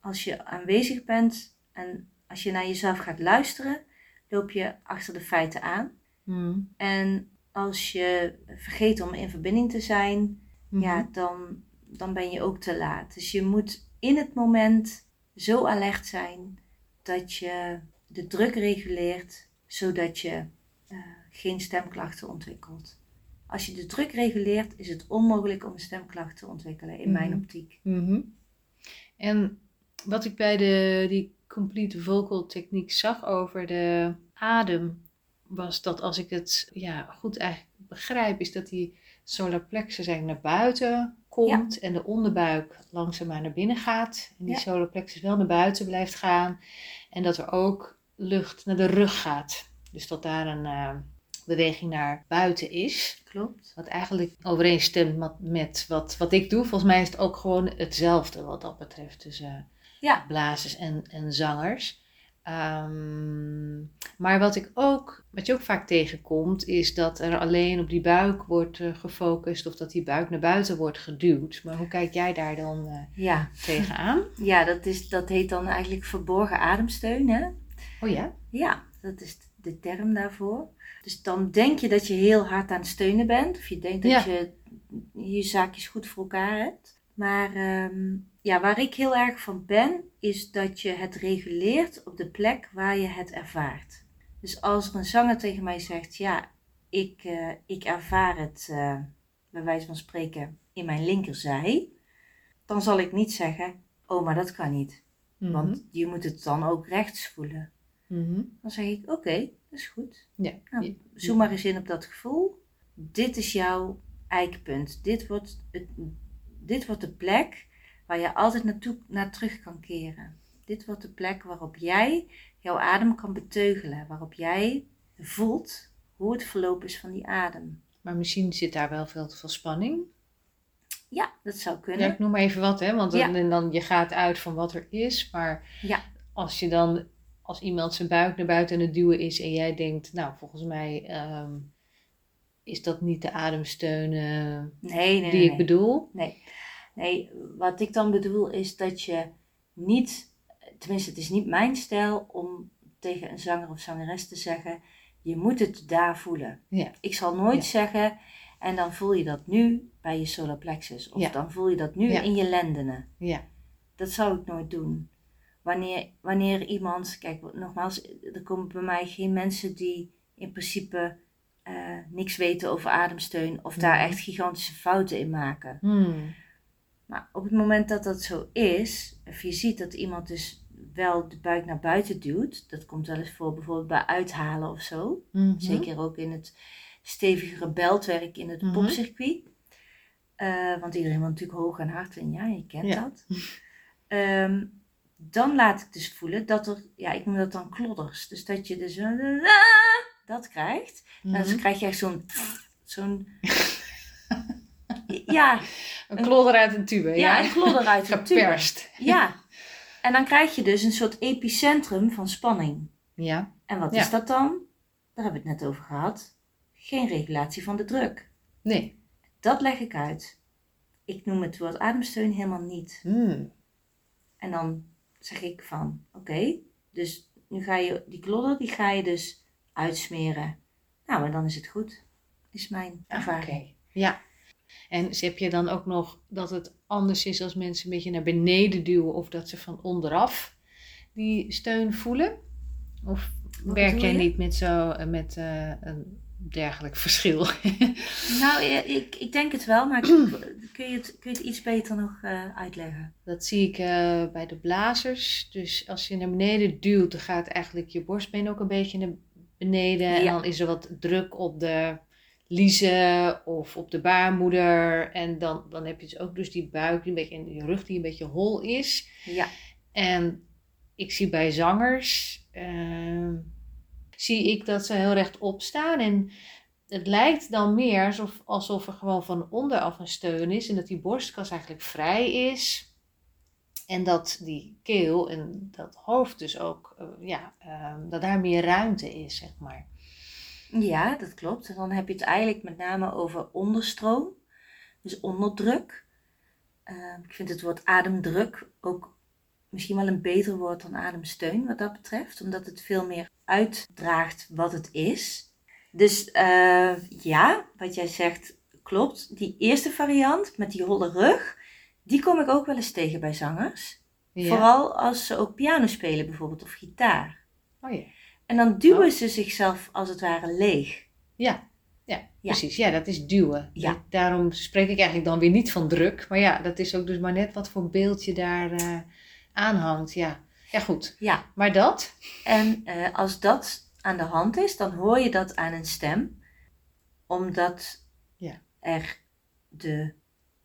Als je aanwezig bent en als je naar jezelf gaat luisteren, loop je achter de feiten aan. Mhm. En als je vergeet om in verbinding te zijn, Mhm. ja, dan, dan ben je ook te laat. Dus je moet in het moment zo alert zijn dat je de druk reguleert, zodat je eh, geen stemklachten ontwikkelt. Als je de druk reguleert, is het onmogelijk om een stemklacht te ontwikkelen, in mijn Mhm. optiek. Mhm. En wat ik bij de, die complete vocal techniek zag over de adem, was dat als ik het ja, goed eigenlijk begrijp, is dat die solar plexus eigenlijk naar buiten komt en de onderbuik langzaamaan naar binnen gaat. En die Ja. wel naar buiten blijft gaan. En dat er ook lucht naar de rug gaat. Dus dat daar een eh, beweging naar buiten is. Klopt. Wat eigenlijk overeenstemt met, wat, wat ik doe. Volgens mij is het ook gewoon hetzelfde wat dat betreft tussen Ja. blazers en, en zangers. Ehm, maar wat ik ook, wat je ook vaak tegenkomt, is dat er alleen op die buik wordt eh, gefocust of dat die buik naar buiten wordt geduwd. Maar hoe kijk jij daar dan eh, Ja, tegenaan? *laughs* ja dat, is, dat heet dan eigenlijk verborgen ademsteun. Hè? Oh ja? Ja, dat is de term daarvoor. Dus dan denk je dat je heel hard aan het steunen bent. Of je denkt dat Ja. je je zaakjes goed voor elkaar hebt. Maar ehm, ja, waar ik heel erg van ben, is dat je het reguleert op de plek waar je het ervaart. Dus als er een zanger tegen mij zegt, ja, ik, eh, ik ervaar het, eh, bij wijze van spreken, in mijn linkerzij. Dan zal ik niet zeggen, oh, maar dat kan niet. Mhm. Want je moet het dan ook rechts voelen. Mhm. Dan zeg ik, oké, dat is goed. Ja. Nou, Zoom maar eens in op dat gevoel. Dit is jouw eikpunt. Dit wordt, het, dit wordt de plek waar je altijd naartoe, naar terug kan keren. Dit wordt de plek waarop jij jouw adem kan beteugelen. Waarop jij voelt hoe het verloop is van die adem. Maar misschien zit daar wel veel, veel spanning. Ja, dat zou Ja, kunnen. ik noem maar even wat, hè? Want dan, Ja. en dan, je gaat uit van wat er is. Maar Ja. als je dan, als iemand zijn buik naar buiten aan het duwen is en jij denkt, nou, volgens mij ehm, is dat niet de ademsteun Nee, nee, nee. die ik bedoel. Nee. nee, wat ik dan bedoel is dat je niet, tenminste het is niet mijn stijl om tegen een zanger of zangeres te zeggen, je moet het daar voelen. Ja. Ik zal nooit Ja. zeggen, En dan voel je dat nu bij je solar plexus. Of Ja. dan voel je dat nu in je lendenen. Ja. Dat zou ik nooit doen. Wanneer, wanneer iemand, kijk nogmaals, er komen bij mij geen mensen die in principe eh, niks weten over ademsteun of daar Mhm. echt gigantische fouten in maken. Hmm. Maar op het moment dat dat zo is, of je ziet dat iemand dus wel de buik naar buiten duwt, dat komt wel eens voor bijvoorbeeld bij uithalen of zo. Mhm. Zeker ook in het stevigere beltwerk in het Mhm. popcircuit. Eh, want iedereen wil natuurlijk hoog en hard en ja, je kent Ja. dat. Ehm, dan laat ik dus voelen dat er, ja, ik noem dat dan klodders. Dus dat je dus een dat krijgt. En Mhm. dan krijg je echt zo'n, zo'n, *laughs* ja, Een klodder uit een tube, ja, ja? een klodder uit de tube. Geperst. Ja. En dan krijg je dus een soort epicentrum van spanning. Ja. En wat Ja. is dat dan? Daar hebben we het net over gehad. Geen regulatie van de druk. Nee. Dat leg ik uit. Ik noem het woord ademsteun helemaal niet. Hmm. En dan zeg ik van, oké, dus nu ga je die klodder, die ga je dus uitsmeren. Nou, maar dan is het goed. Is mijn Ah, ervaring. Oké. Ja. En heb je dan ook nog dat het anders is als mensen een beetje naar beneden duwen of dat ze van onderaf die steun voelen? Of Wat werk jij niet met zo eh, met eh, een dergelijk *laughs* verschil? Nou, ik, ik denk het wel, maar *clears throat* kun, je het, kun je het iets beter nog eh, uitleggen? Dat zie ik bij de blazers. Dus als je naar beneden duwt, dan gaat eigenlijk je borstbeen ook een beetje naar beneden. En dan is er wat druk op de liezen of op de baarmoeder. En dan, dan heb je dus ook dus die buik die een beetje, en die rug die een beetje hol is. Ja, En ik zie bij zangers, ehm, zie ik dat ze heel rechtop staan. En het lijkt dan meer alsof, alsof er gewoon van onderaf een steun is. En dat die borstkas eigenlijk vrij is. En dat die keel en dat hoofd dus ook, eh, ja, ehm, dat daar meer ruimte is, zeg maar. ja, dat klopt. Dan heb je het eigenlijk met name over onderstroom, dus onderdruk. Eh, ik vind het woord ademdruk ook misschien wel een beter woord dan ademsteun wat dat betreft, omdat het veel meer uitdraagt wat het is. Dus eh, ja, wat jij zegt klopt. Die eerste variant met die holle rug, die kom ik ook wel eens tegen bij zangers. Ja. Vooral als ze ook piano spelen bijvoorbeeld of gitaar. Oh ja. En dan duwen Oh. ze zichzelf als het ware leeg. Ja. Ja, precies. Ja, dat is duwen. Ja. Daarom spreek ik eigenlijk dan weer niet van druk. Maar ja, dat is ook dus maar net wat voor beeld je daar eh aan hangt. Ja. ja, goed. Ja, Maar dat? en eh, als dat aan de hand is, dan hoor je dat aan een stem. Omdat Ja. er de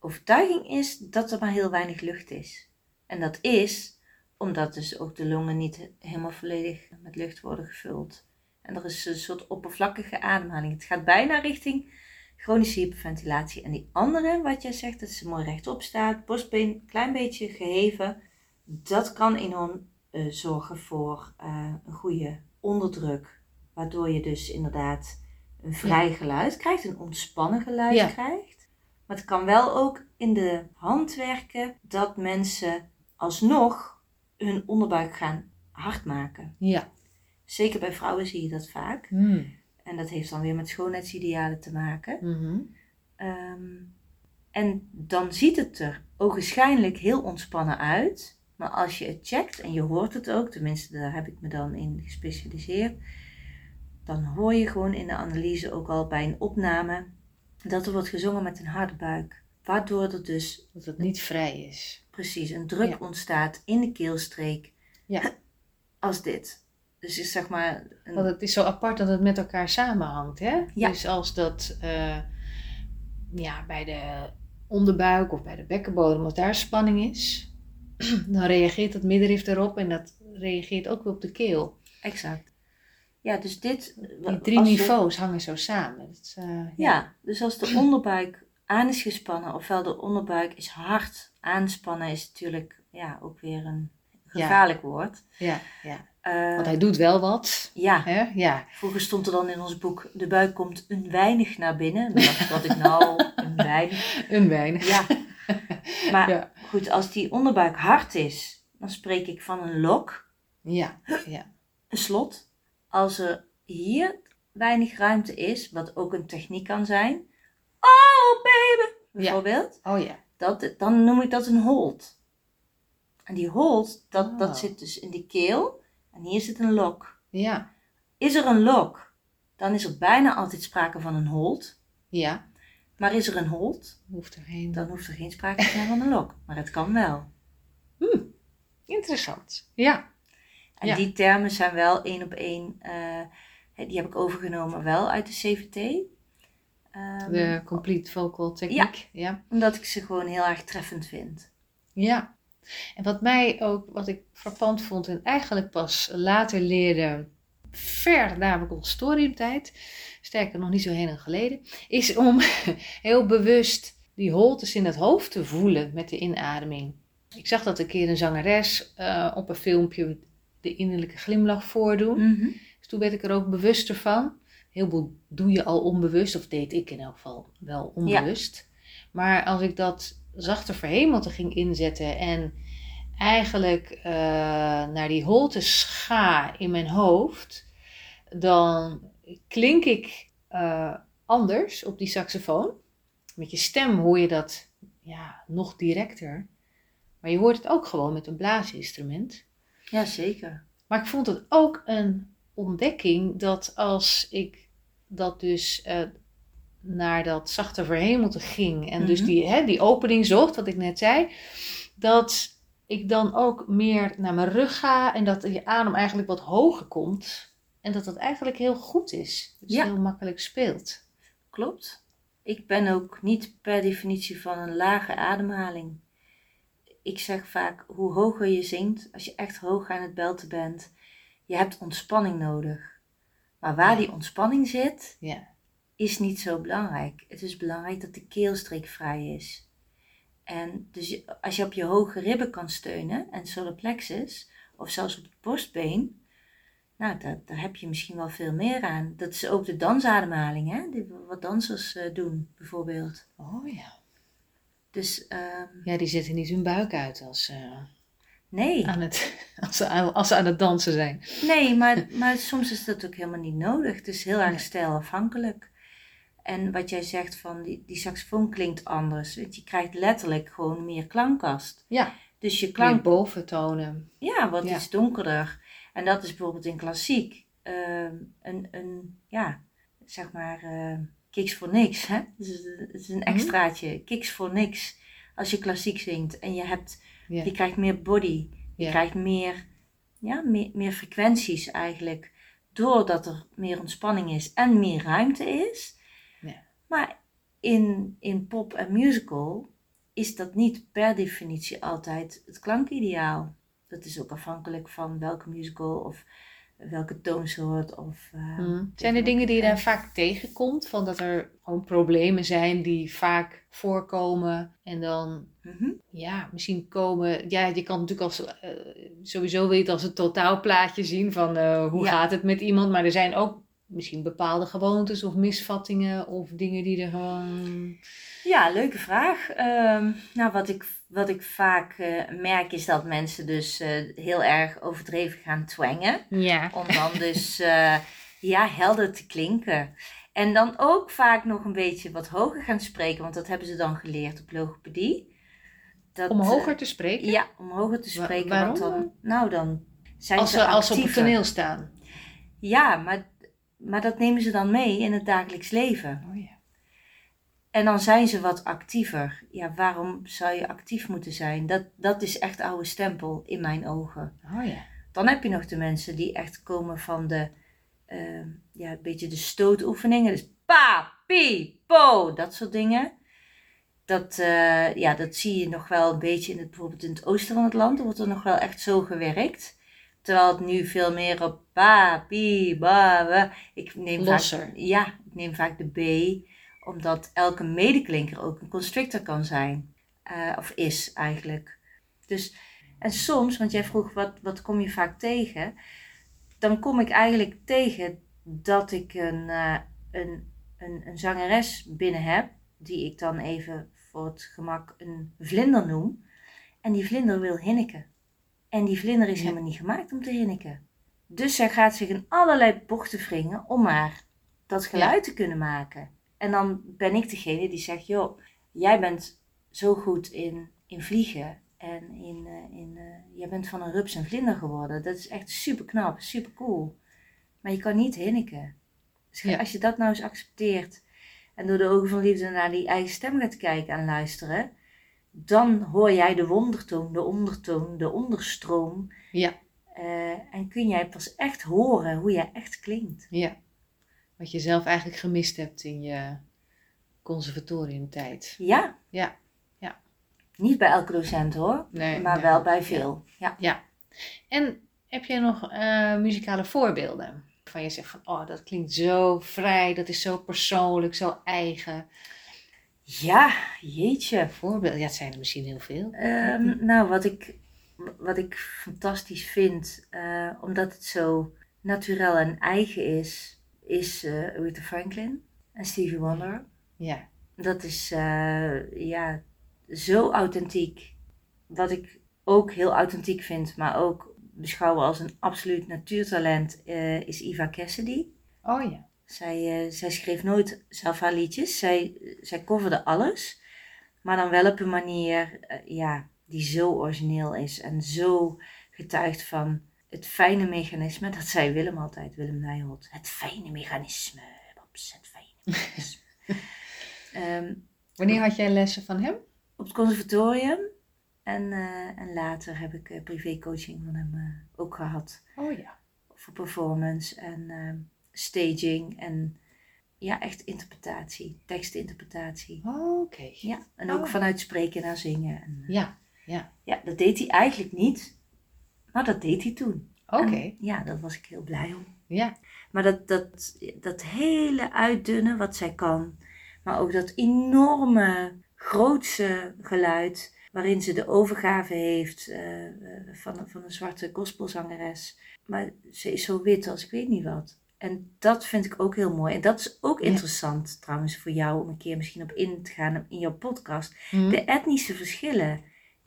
overtuiging is dat er maar heel weinig lucht is. En dat is omdat dus ook de longen niet helemaal volledig met lucht worden gevuld. En er is een soort oppervlakkige ademhaling. Het gaat bijna richting chronische hyperventilatie. En die andere, wat jij zegt, dat ze mooi rechtop staat, borstbeen een klein beetje geheven. Dat kan enorm eh, zorgen voor eh, een goede onderdruk. Waardoor je dus inderdaad een vrij geluid krijgt, een ontspannen geluid Ja. krijgt. Maar het kan wel ook in de hand werken dat mensen alsnog hun onderbuik gaan hard maken. Ja. Zeker bij vrouwen zie je dat vaak. Hmm. En dat heeft dan weer met schoonheidsidealen te maken. Mhm. Ehm, en dan ziet het er ogenschijnlijk heel ontspannen uit. Maar als je het checkt, en je hoort het ook, tenminste daar heb ik me dan in gespecialiseerd. Dan hoor je gewoon in de analyse ook al bij een opname dat er wordt gezongen met een harde buik. Waardoor er dus Dat het niet vrij is. precies een druk Ja. ontstaat in de keelstreek. Ja. *clears throat* Als dit. Dus is zeg maar een, Want het is zo apart dat het met elkaar samenhangt. Hè? Ja. Dus als dat eh, ja, bij de onderbuik of bij de bekkenbodem, als daar spanning is, *clears throat* dan reageert dat middenrif erop en dat reageert ook weer op de keel. exact. Ja, dus dit. Die drie als de- niveaus hangen zo samen. Dat is, eh, Ja, dus als de onderbuik aan is gespannen, ofwel de onderbuik is hard aanspannen, is natuurlijk ja, ook weer een gevaarlijk woord. Ja, ja. Eh, Want hij doet wel wat. ja, Hè? Ja. vroeger stond er dan in ons boek, de buik komt een weinig naar binnen. Ik, wat ik nou, een weinig. *laughs* Een weinig. Ja, maar *laughs* Ja. goed, als die onderbuik hard is, dan spreek ik van een lok, Ja, ja. een slot. Als er hier weinig ruimte is, wat ook een techniek kan zijn. bijvoorbeeld, Oh ja. dat, dan noem ik dat een hold. En die hold, dat, Oh. dat zit dus in de keel en hier zit een lok. Ja. Is er een lok, dan is er bijna altijd sprake van een hold. Ja. Maar is er een hold, Hoeft er geen. dan hoeft er geen sprake te zijn van een lok. Maar het kan wel. Interessant. Ja. En Ja. die termen zijn wel één op één, eh, die heb ik overgenomen wel uit de CVT. Ehm, De complete vocal techniek. Ja. Omdat ik ze gewoon heel erg treffend vind. Ja. En wat mij ook, wat ik frappant vond en eigenlijk pas later leerde, ver na mijn consultoriumtijd, sterker nog niet zo heel lang geleden, is om *laughs* heel bewust die holtes in het hoofd te voelen met de inademing. Ik zag dat een keer een zangeres eh, op een filmpje de innerlijke glimlach voordoen. Mhm. Dus toen werd ik er ook bewuster van. Heel veel doe je al onbewust, of deed ik in elk geval wel onbewust. Maar als ik dat zachte verhemelte ging inzetten en eigenlijk eh, naar die holtes ga in mijn hoofd, dan klink ik eh, anders op die saxofoon. Met je stem hoor je dat ja, nog directer. Maar je hoort het ook gewoon met een blaasinstrument. Ja, zeker. Maar ik vond het ook een ontdekking dat als ik dat dus eh, naar dat zachte verhemelte ging en dus Mhm. die, hè, die opening zocht, wat ik net zei, dat ik dan ook meer naar mijn rug ga en dat je adem eigenlijk wat hoger komt en dat dat eigenlijk heel goed is. Ja. heel makkelijk speelt. Klopt. Ik ben ook niet per definitie van een lage ademhaling. Ik zeg vaak, hoe hoger je zingt, als je echt hoog aan het belten bent, je hebt ontspanning nodig. Maar waar die ontspanning zit, Ja. is niet zo belangrijk. Het is belangrijk dat de keelstreek vrij is. En dus als je op je hoge ribben kan steunen en solar plexus, of zelfs op het borstbeen, nou, daar, daar heb je misschien wel veel meer aan. Dat is ook de dansademhaling, hè? Die, wat dansers eh, doen, bijvoorbeeld. Oh ja. Dus ehm, Ja, die zetten niet hun buik uit als, eh, nee, aan het, *laughs* als, ze, aan- als ze aan het dansen zijn. nee maar, *laughs* maar soms is dat ook helemaal niet nodig. Het is heel erg stijlafhankelijk. En wat jij zegt van die, die saxofoon klinkt anders. Want je krijgt letterlijk gewoon meer klankkast. Ja, Dus je klank boventonen. Ja, wat Ja. iets donkerder. En dat is bijvoorbeeld in klassiek ehm, een, een, ja, zeg maar, eh kiks voor niks. Hè? Dus het is een Mhm. extraatje, kiks voor niks. Als je klassiek zingt en je, hebt, Ja. je krijgt meer body, je krijgt meer, ja, meer, meer frequenties eigenlijk. Doordat er meer ontspanning is en meer ruimte is. Maar in, in pop en musical is dat niet per definitie altijd het klankideaal. Dat is ook afhankelijk van welke musical of welke toonsoort. Of, eh, Mm. Zijn er dingen die je dan vaak tegenkomt? Van dat er gewoon problemen zijn die vaak voorkomen en dan mhm. ja, misschien komen. Ja, je kan natuurlijk als, eh, sowieso weten als een totaalplaatje zien van eh, hoe Ja. gaat het met iemand. Maar er zijn ook misschien bepaalde gewoontes of misvattingen of dingen die er gewoon. Ja, leuke vraag. Ehm, nou, wat ik, wat ik vaak eh, merk is dat mensen dus eh, heel erg overdreven gaan twangen. Ja. Om dan dus *laughs* eh, ja, helder te klinken. En dan ook vaak nog een beetje wat hoger gaan spreken, want dat hebben ze dan geleerd op logopedie. Dat, Om hoger te spreken? Ja, om hoger te Wa- spreken. waarom? Want dan, nou, dan zijn als ze ze, als ze op het actiever. toneel staan. Ja, maar, maar dat nemen ze dan mee in het dagelijks leven. Oh ja. En dan zijn ze wat actiever. Ja, waarom zou je actief moeten zijn? Dat, dat is echt oude stempel in mijn ogen. Oh ja. Dan heb je nog de mensen die echt komen van de, eh, ja, een beetje de stootoefeningen. Dus pa, pi, po, dat soort dingen. Dat, eh, ja, dat zie je nog wel een beetje in het, bijvoorbeeld in het oosten van het land. Er wordt er nog wel echt zo gewerkt. Terwijl het nu veel meer op pa, pi, ba. Ik neem Losser. vaak, ja, ik neem vaak de B, omdat elke medeklinker ook een constrictor kan zijn. Eh, of is eigenlijk. Dus, en soms, want jij vroeg wat, wat kom je vaak tegen? Dan kom ik eigenlijk tegen dat ik een, eh, een, een, een zangeres binnen heb, die ik dan even voor het gemak een vlinder noem. En die vlinder wil hinniken. En die vlinder is Ja. helemaal niet gemaakt om te hinniken. Dus zij gaat zich in allerlei bochten wringen om maar dat geluid te kunnen maken. En dan ben ik degene die zegt, joh, jij bent zo goed in, in vliegen en in, uh, in uh, jij bent van een rups een vlinder geworden. Dat is echt super knap, super cool. Maar je kan niet hinniken. Dus Ja. als je dat nou eens accepteert en door de ogen van liefde naar die eigen stem gaat kijken en luisteren, dan hoor jij de wondertoon, de ondertoon, de onderstroom. Ja, eh, en kun jij pas echt horen hoe jij echt klinkt. ja. Wat je zelf eigenlijk gemist hebt in je conservatoriumtijd. Ja. Ja. Niet bij elke docent hoor, Nee, maar ja. wel bij veel. Ja. En heb jij nog eh, muzikale voorbeelden? Van je zegt van, oh, dat klinkt zo vrij, dat is zo persoonlijk, zo eigen. Ja, jeetje. Voorbeelden, ja, het zijn er misschien heel veel. Ehm, nou, wat ik, wat ik fantastisch vind, eh, omdat het zo natuurlijk en eigen is, is eh Aretha Franklin en Stevie Wonder. Ja, Dat is eh, ja, zo authentiek. Wat ik ook heel authentiek vind, maar ook beschouwen als een absoluut natuurtalent, eh, is Eva Cassidy. oh ja. Zij, zij schreef nooit zelf haar liedjes. Zij, zij coverde alles. Maar dan wel op een manier ja, die zo origineel is. En zo getuigt van het fijne mechanisme. Dat zei Willem altijd, Willem Nijholt. Het fijne mechanisme. Babs, het fijne mechanisme. *laughs* Ehm, Wanneer had jij lessen van hem? op het conservatorium. En, eh, en later heb ik eh, privécoaching van hem eh, ook gehad. Oh ja. voor performance en ehm, staging en ja, echt interpretatie, tekstinterpretatie. Oh, Oké. Ja, en ook Oh. vanuit spreken naar zingen. En, Ja, ja. ja, dat deed hij eigenlijk niet, maar dat deed hij toen. Oké. Ja, daar was ik heel blij om. Ja. Maar dat, dat, dat hele uitdunnen wat zij kan, maar ook dat enorme, grootse geluid waarin ze de overgave heeft eh, eh, van, van een zwarte gospelzangeres. Maar ze is zo wit als ik weet niet wat. En dat vind ik ook heel mooi. En dat is ook Ja. interessant trouwens voor jou om een keer misschien op in te gaan in jouw podcast. Hm. De etnische verschillen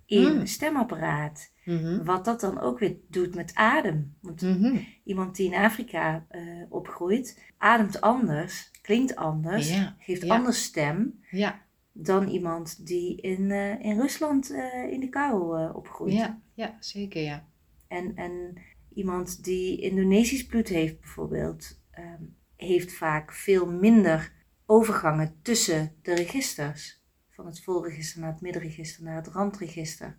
in Mm. stemapparaat. Mhm. Wat dat dan ook weer doet met adem. Want Mhm. iemand die in Afrika eh, opgroeit, ademt anders, klinkt anders, Ja, geeft ja. anders stem Ja, dan iemand die in, eh, in Rusland eh, in de kou opgroeit. ja, ja, zeker ja. En, en iemand die Indonesisch bloed heeft bijvoorbeeld, ehm, heeft vaak veel minder overgangen tussen de registers. Van het volregister naar het middenregister naar het randregister.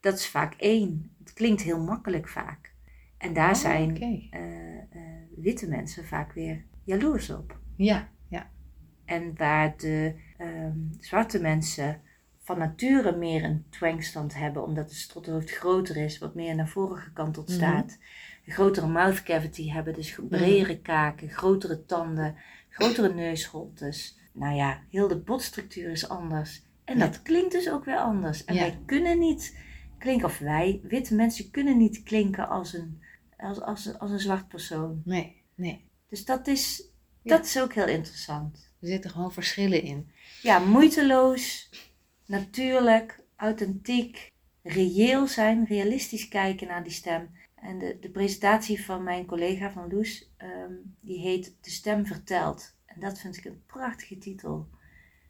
Dat is vaak één. Het klinkt heel makkelijk vaak. En daar Oh, zijn eh, eh, witte mensen vaak weer jaloers op. Ja, ja. En waar de ehm, zwarte mensen van nature meer een twangstand hebben, omdat het strothoofd groter is, wat meer naar voren gekanteld Mhm. staat. Een grotere mouth cavity hebben, dus bredere kaken, grotere tanden, grotere neusholtes. Nou ja, heel de botstructuur is anders. En Ja. dat klinkt dus ook weer anders. En Ja. wij kunnen niet klinken, of wij, witte mensen, kunnen niet klinken als een, als, als, als een zwart persoon. Nee, nee. Dus dat is, Ja. dat is ook heel interessant. Er zitten gewoon verschillen in. Ja, moeiteloos, natuurlijk, authentiek, reëel zijn, realistisch kijken naar die stem. En de, de presentatie van mijn collega van Loes, ehm, die heet De Stem Vertelt. En dat vind ik een prachtige titel.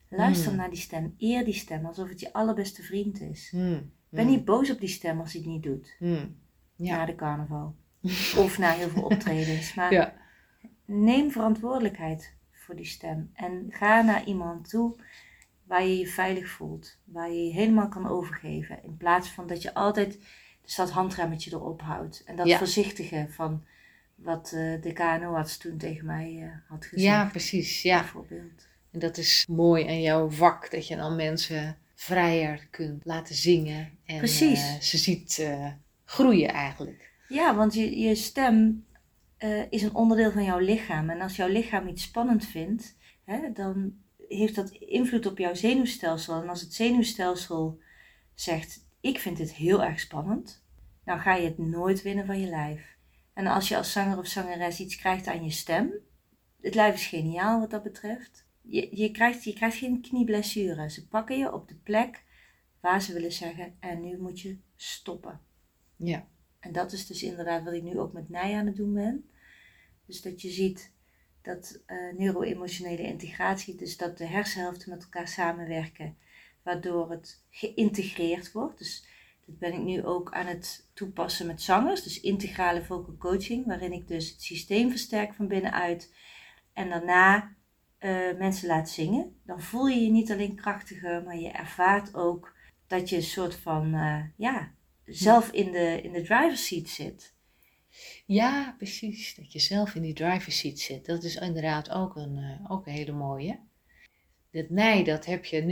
Luister Hmm. naar die stem, eer die stem, alsof het je allerbeste vriend is. Hmm. Ben niet boos op die stem als hij het niet doet, Hmm. Ja. na de carnaval. *laughs* Of na heel veel optredens. Maar Ja. neem verantwoordelijkheid voor die stem. En ga naar iemand toe waar je je veilig voelt. Waar je je helemaal kan overgeven. In plaats van dat je altijd dus dat handremmetje erop houdt. En dat Ja. voorzichtige van wat eh, de KNO-arts toen tegen mij eh, had gezegd. ja, precies. Ja. Bijvoorbeeld. En dat is mooi aan jouw vak, dat je dan mensen vrijer kunt laten zingen. En Precies. eh, ze ziet groeien eigenlijk. Ja, want je, je stem is een onderdeel van jouw lichaam. En als jouw lichaam iets spannend vindt, hè, dan heeft dat invloed op jouw zenuwstelsel. En als het zenuwstelsel zegt, ik vind dit heel erg spannend, dan ga je het nooit winnen van je lijf. En als je als zanger of zangeres iets krijgt aan je stem, het lijf is geniaal wat dat betreft. Je, je, krijgt, je krijgt geen knieblessure. Ze pakken je op de plek waar ze willen zeggen, en nu moet je stoppen. Ja. En dat is dus inderdaad wat ik nu ook met Nij aan het doen ben. Dus dat je ziet dat eh, neuro-emotionele integratie, dus dat de hersenhelften met elkaar samenwerken. waardoor het geïntegreerd wordt. Dus dat ben ik nu ook aan het toepassen met zangers. Dus integrale vocal coaching, waarin ik dus het systeem versterk van binnenuit. En daarna uh, mensen laat zingen. Dan voel je je niet alleen krachtiger, maar je ervaart ook dat je een soort van, uh, ja, zelf in de, in de driver's seat zit. Ja, precies. Dat je zelf in die driver's seat zit. Dat is inderdaad ook een, uh, ook een hele mooie. Dat nee, dat heb je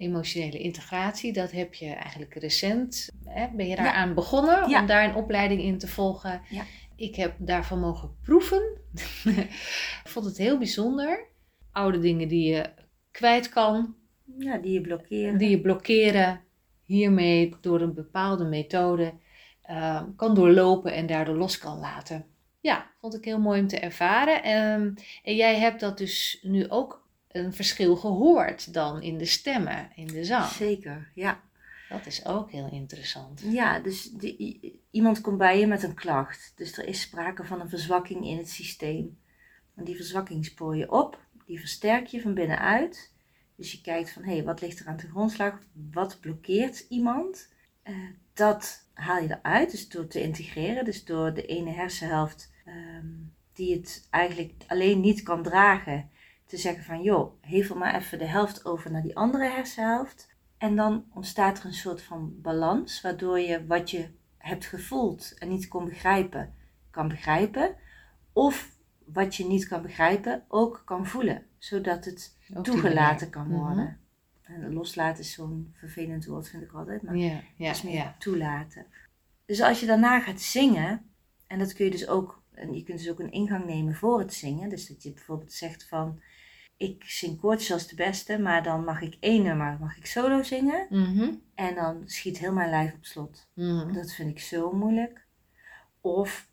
neuro-emotionele integratie. Dat heb je eigenlijk recent. Hè, ben je daaraan aan begonnen om daar een opleiding in te volgen. Ja. Ik heb daarvan mogen proeven. *laughs* ik vond het heel bijzonder. Oude dingen die je kwijt kan. Ja, die je blokkeren. Die je blokkeren. Hiermee door een bepaalde methode uh, kan doorlopen en daardoor los kan laten. Ja, vond ik heel mooi om te ervaren. Um, en jij hebt dat dus nu ook een verschil gehoord dan in de stemmen, in de zang. Zeker, ja. Dat is ook heel interessant. Ja, dus die, iemand komt bij je met een klacht. Dus er is sprake van een verzwakking in het systeem. En die verzwakking spoor je op, die versterk je van binnenuit. Dus je kijkt van, hé, hey, wat ligt er aan de grondslag? Wat blokkeert iemand? Uh, dat haal je eruit, dus door te integreren. Dus door de ene hersenhelft um, die het eigenlijk alleen niet kan dragen, te zeggen van, joh, hevel maar even de helft over naar die andere hersenhelft. En dan ontstaat er een soort van balans, waardoor je wat je hebt gevoeld en niet kon begrijpen, kan begrijpen. Of wat je niet kan begrijpen, ook kan voelen. Zodat het toegelaten kan worden. Mm En loslaten is zo'n vervelend woord, vind ik altijd. Maar het is meer ja. toelaten. Dus als je daarna gaat zingen, en dat kun je dus ook, en je kunt dus ook een ingang nemen voor het zingen. Dus dat je bijvoorbeeld zegt van, ik zing koortjes als de beste, maar dan mag ik één nummer, mag ik solo zingen. Mhm. En dan schiet heel mijn lijf op slot. Mhm. Dat vind ik zo moeilijk. Of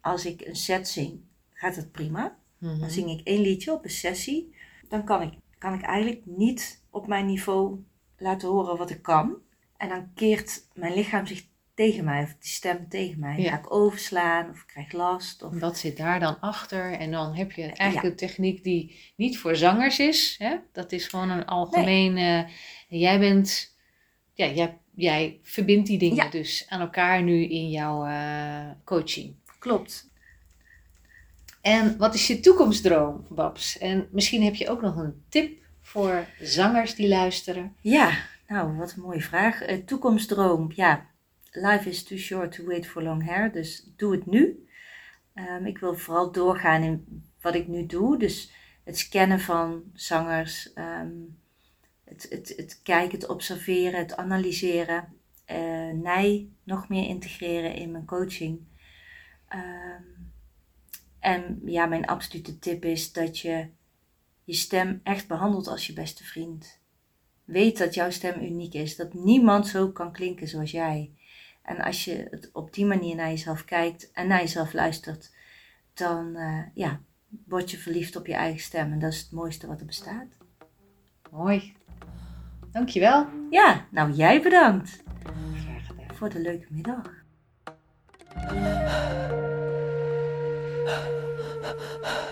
als ik een set zing, gaat het prima. Mhm. Dan zing ik één liedje op een sessie. Dan kan ik, kan ik eigenlijk niet op mijn niveau laten horen wat ik kan. En dan keert mijn lichaam zich tegen mij, of die stem tegen mij. Ja. ga ik overslaan, of ik krijg last. Of... Wat zit daar dan achter? En dan heb je eigenlijk een techniek die niet voor zangers is. Hè? Dat is gewoon een algemene. Jij bent. Ja, jij, jij verbindt die dingen Ja. dus aan elkaar nu in jouw eh, coaching. Klopt. En wat is je toekomstdroom, Babs? En misschien heb je ook nog een tip voor zangers die luisteren. Ja, nou, wat een mooie vraag. Eh, toekomstdroom, ja. Life is too short to wait for long hair, dus doe het nu. Ehm, ik wil vooral doorgaan in wat ik nu doe. Dus het scannen van zangers, ehm, het, het, het kijken, het observeren, het analyseren. eh mij nog meer integreren in mijn coaching. Ehm, en ja, mijn absolute tip is dat je je stem echt behandelt als je beste vriend. Weet dat jouw stem uniek is, dat niemand zo kan klinken zoals jij. En als je het op die manier naar jezelf kijkt en naar jezelf luistert, dan eh, ja, word je verliefd op je eigen stem. En dat is het mooiste wat er bestaat. Mooi. Dankjewel. Ja, nou jij bedankt. Voor de leuke middag. *sighs*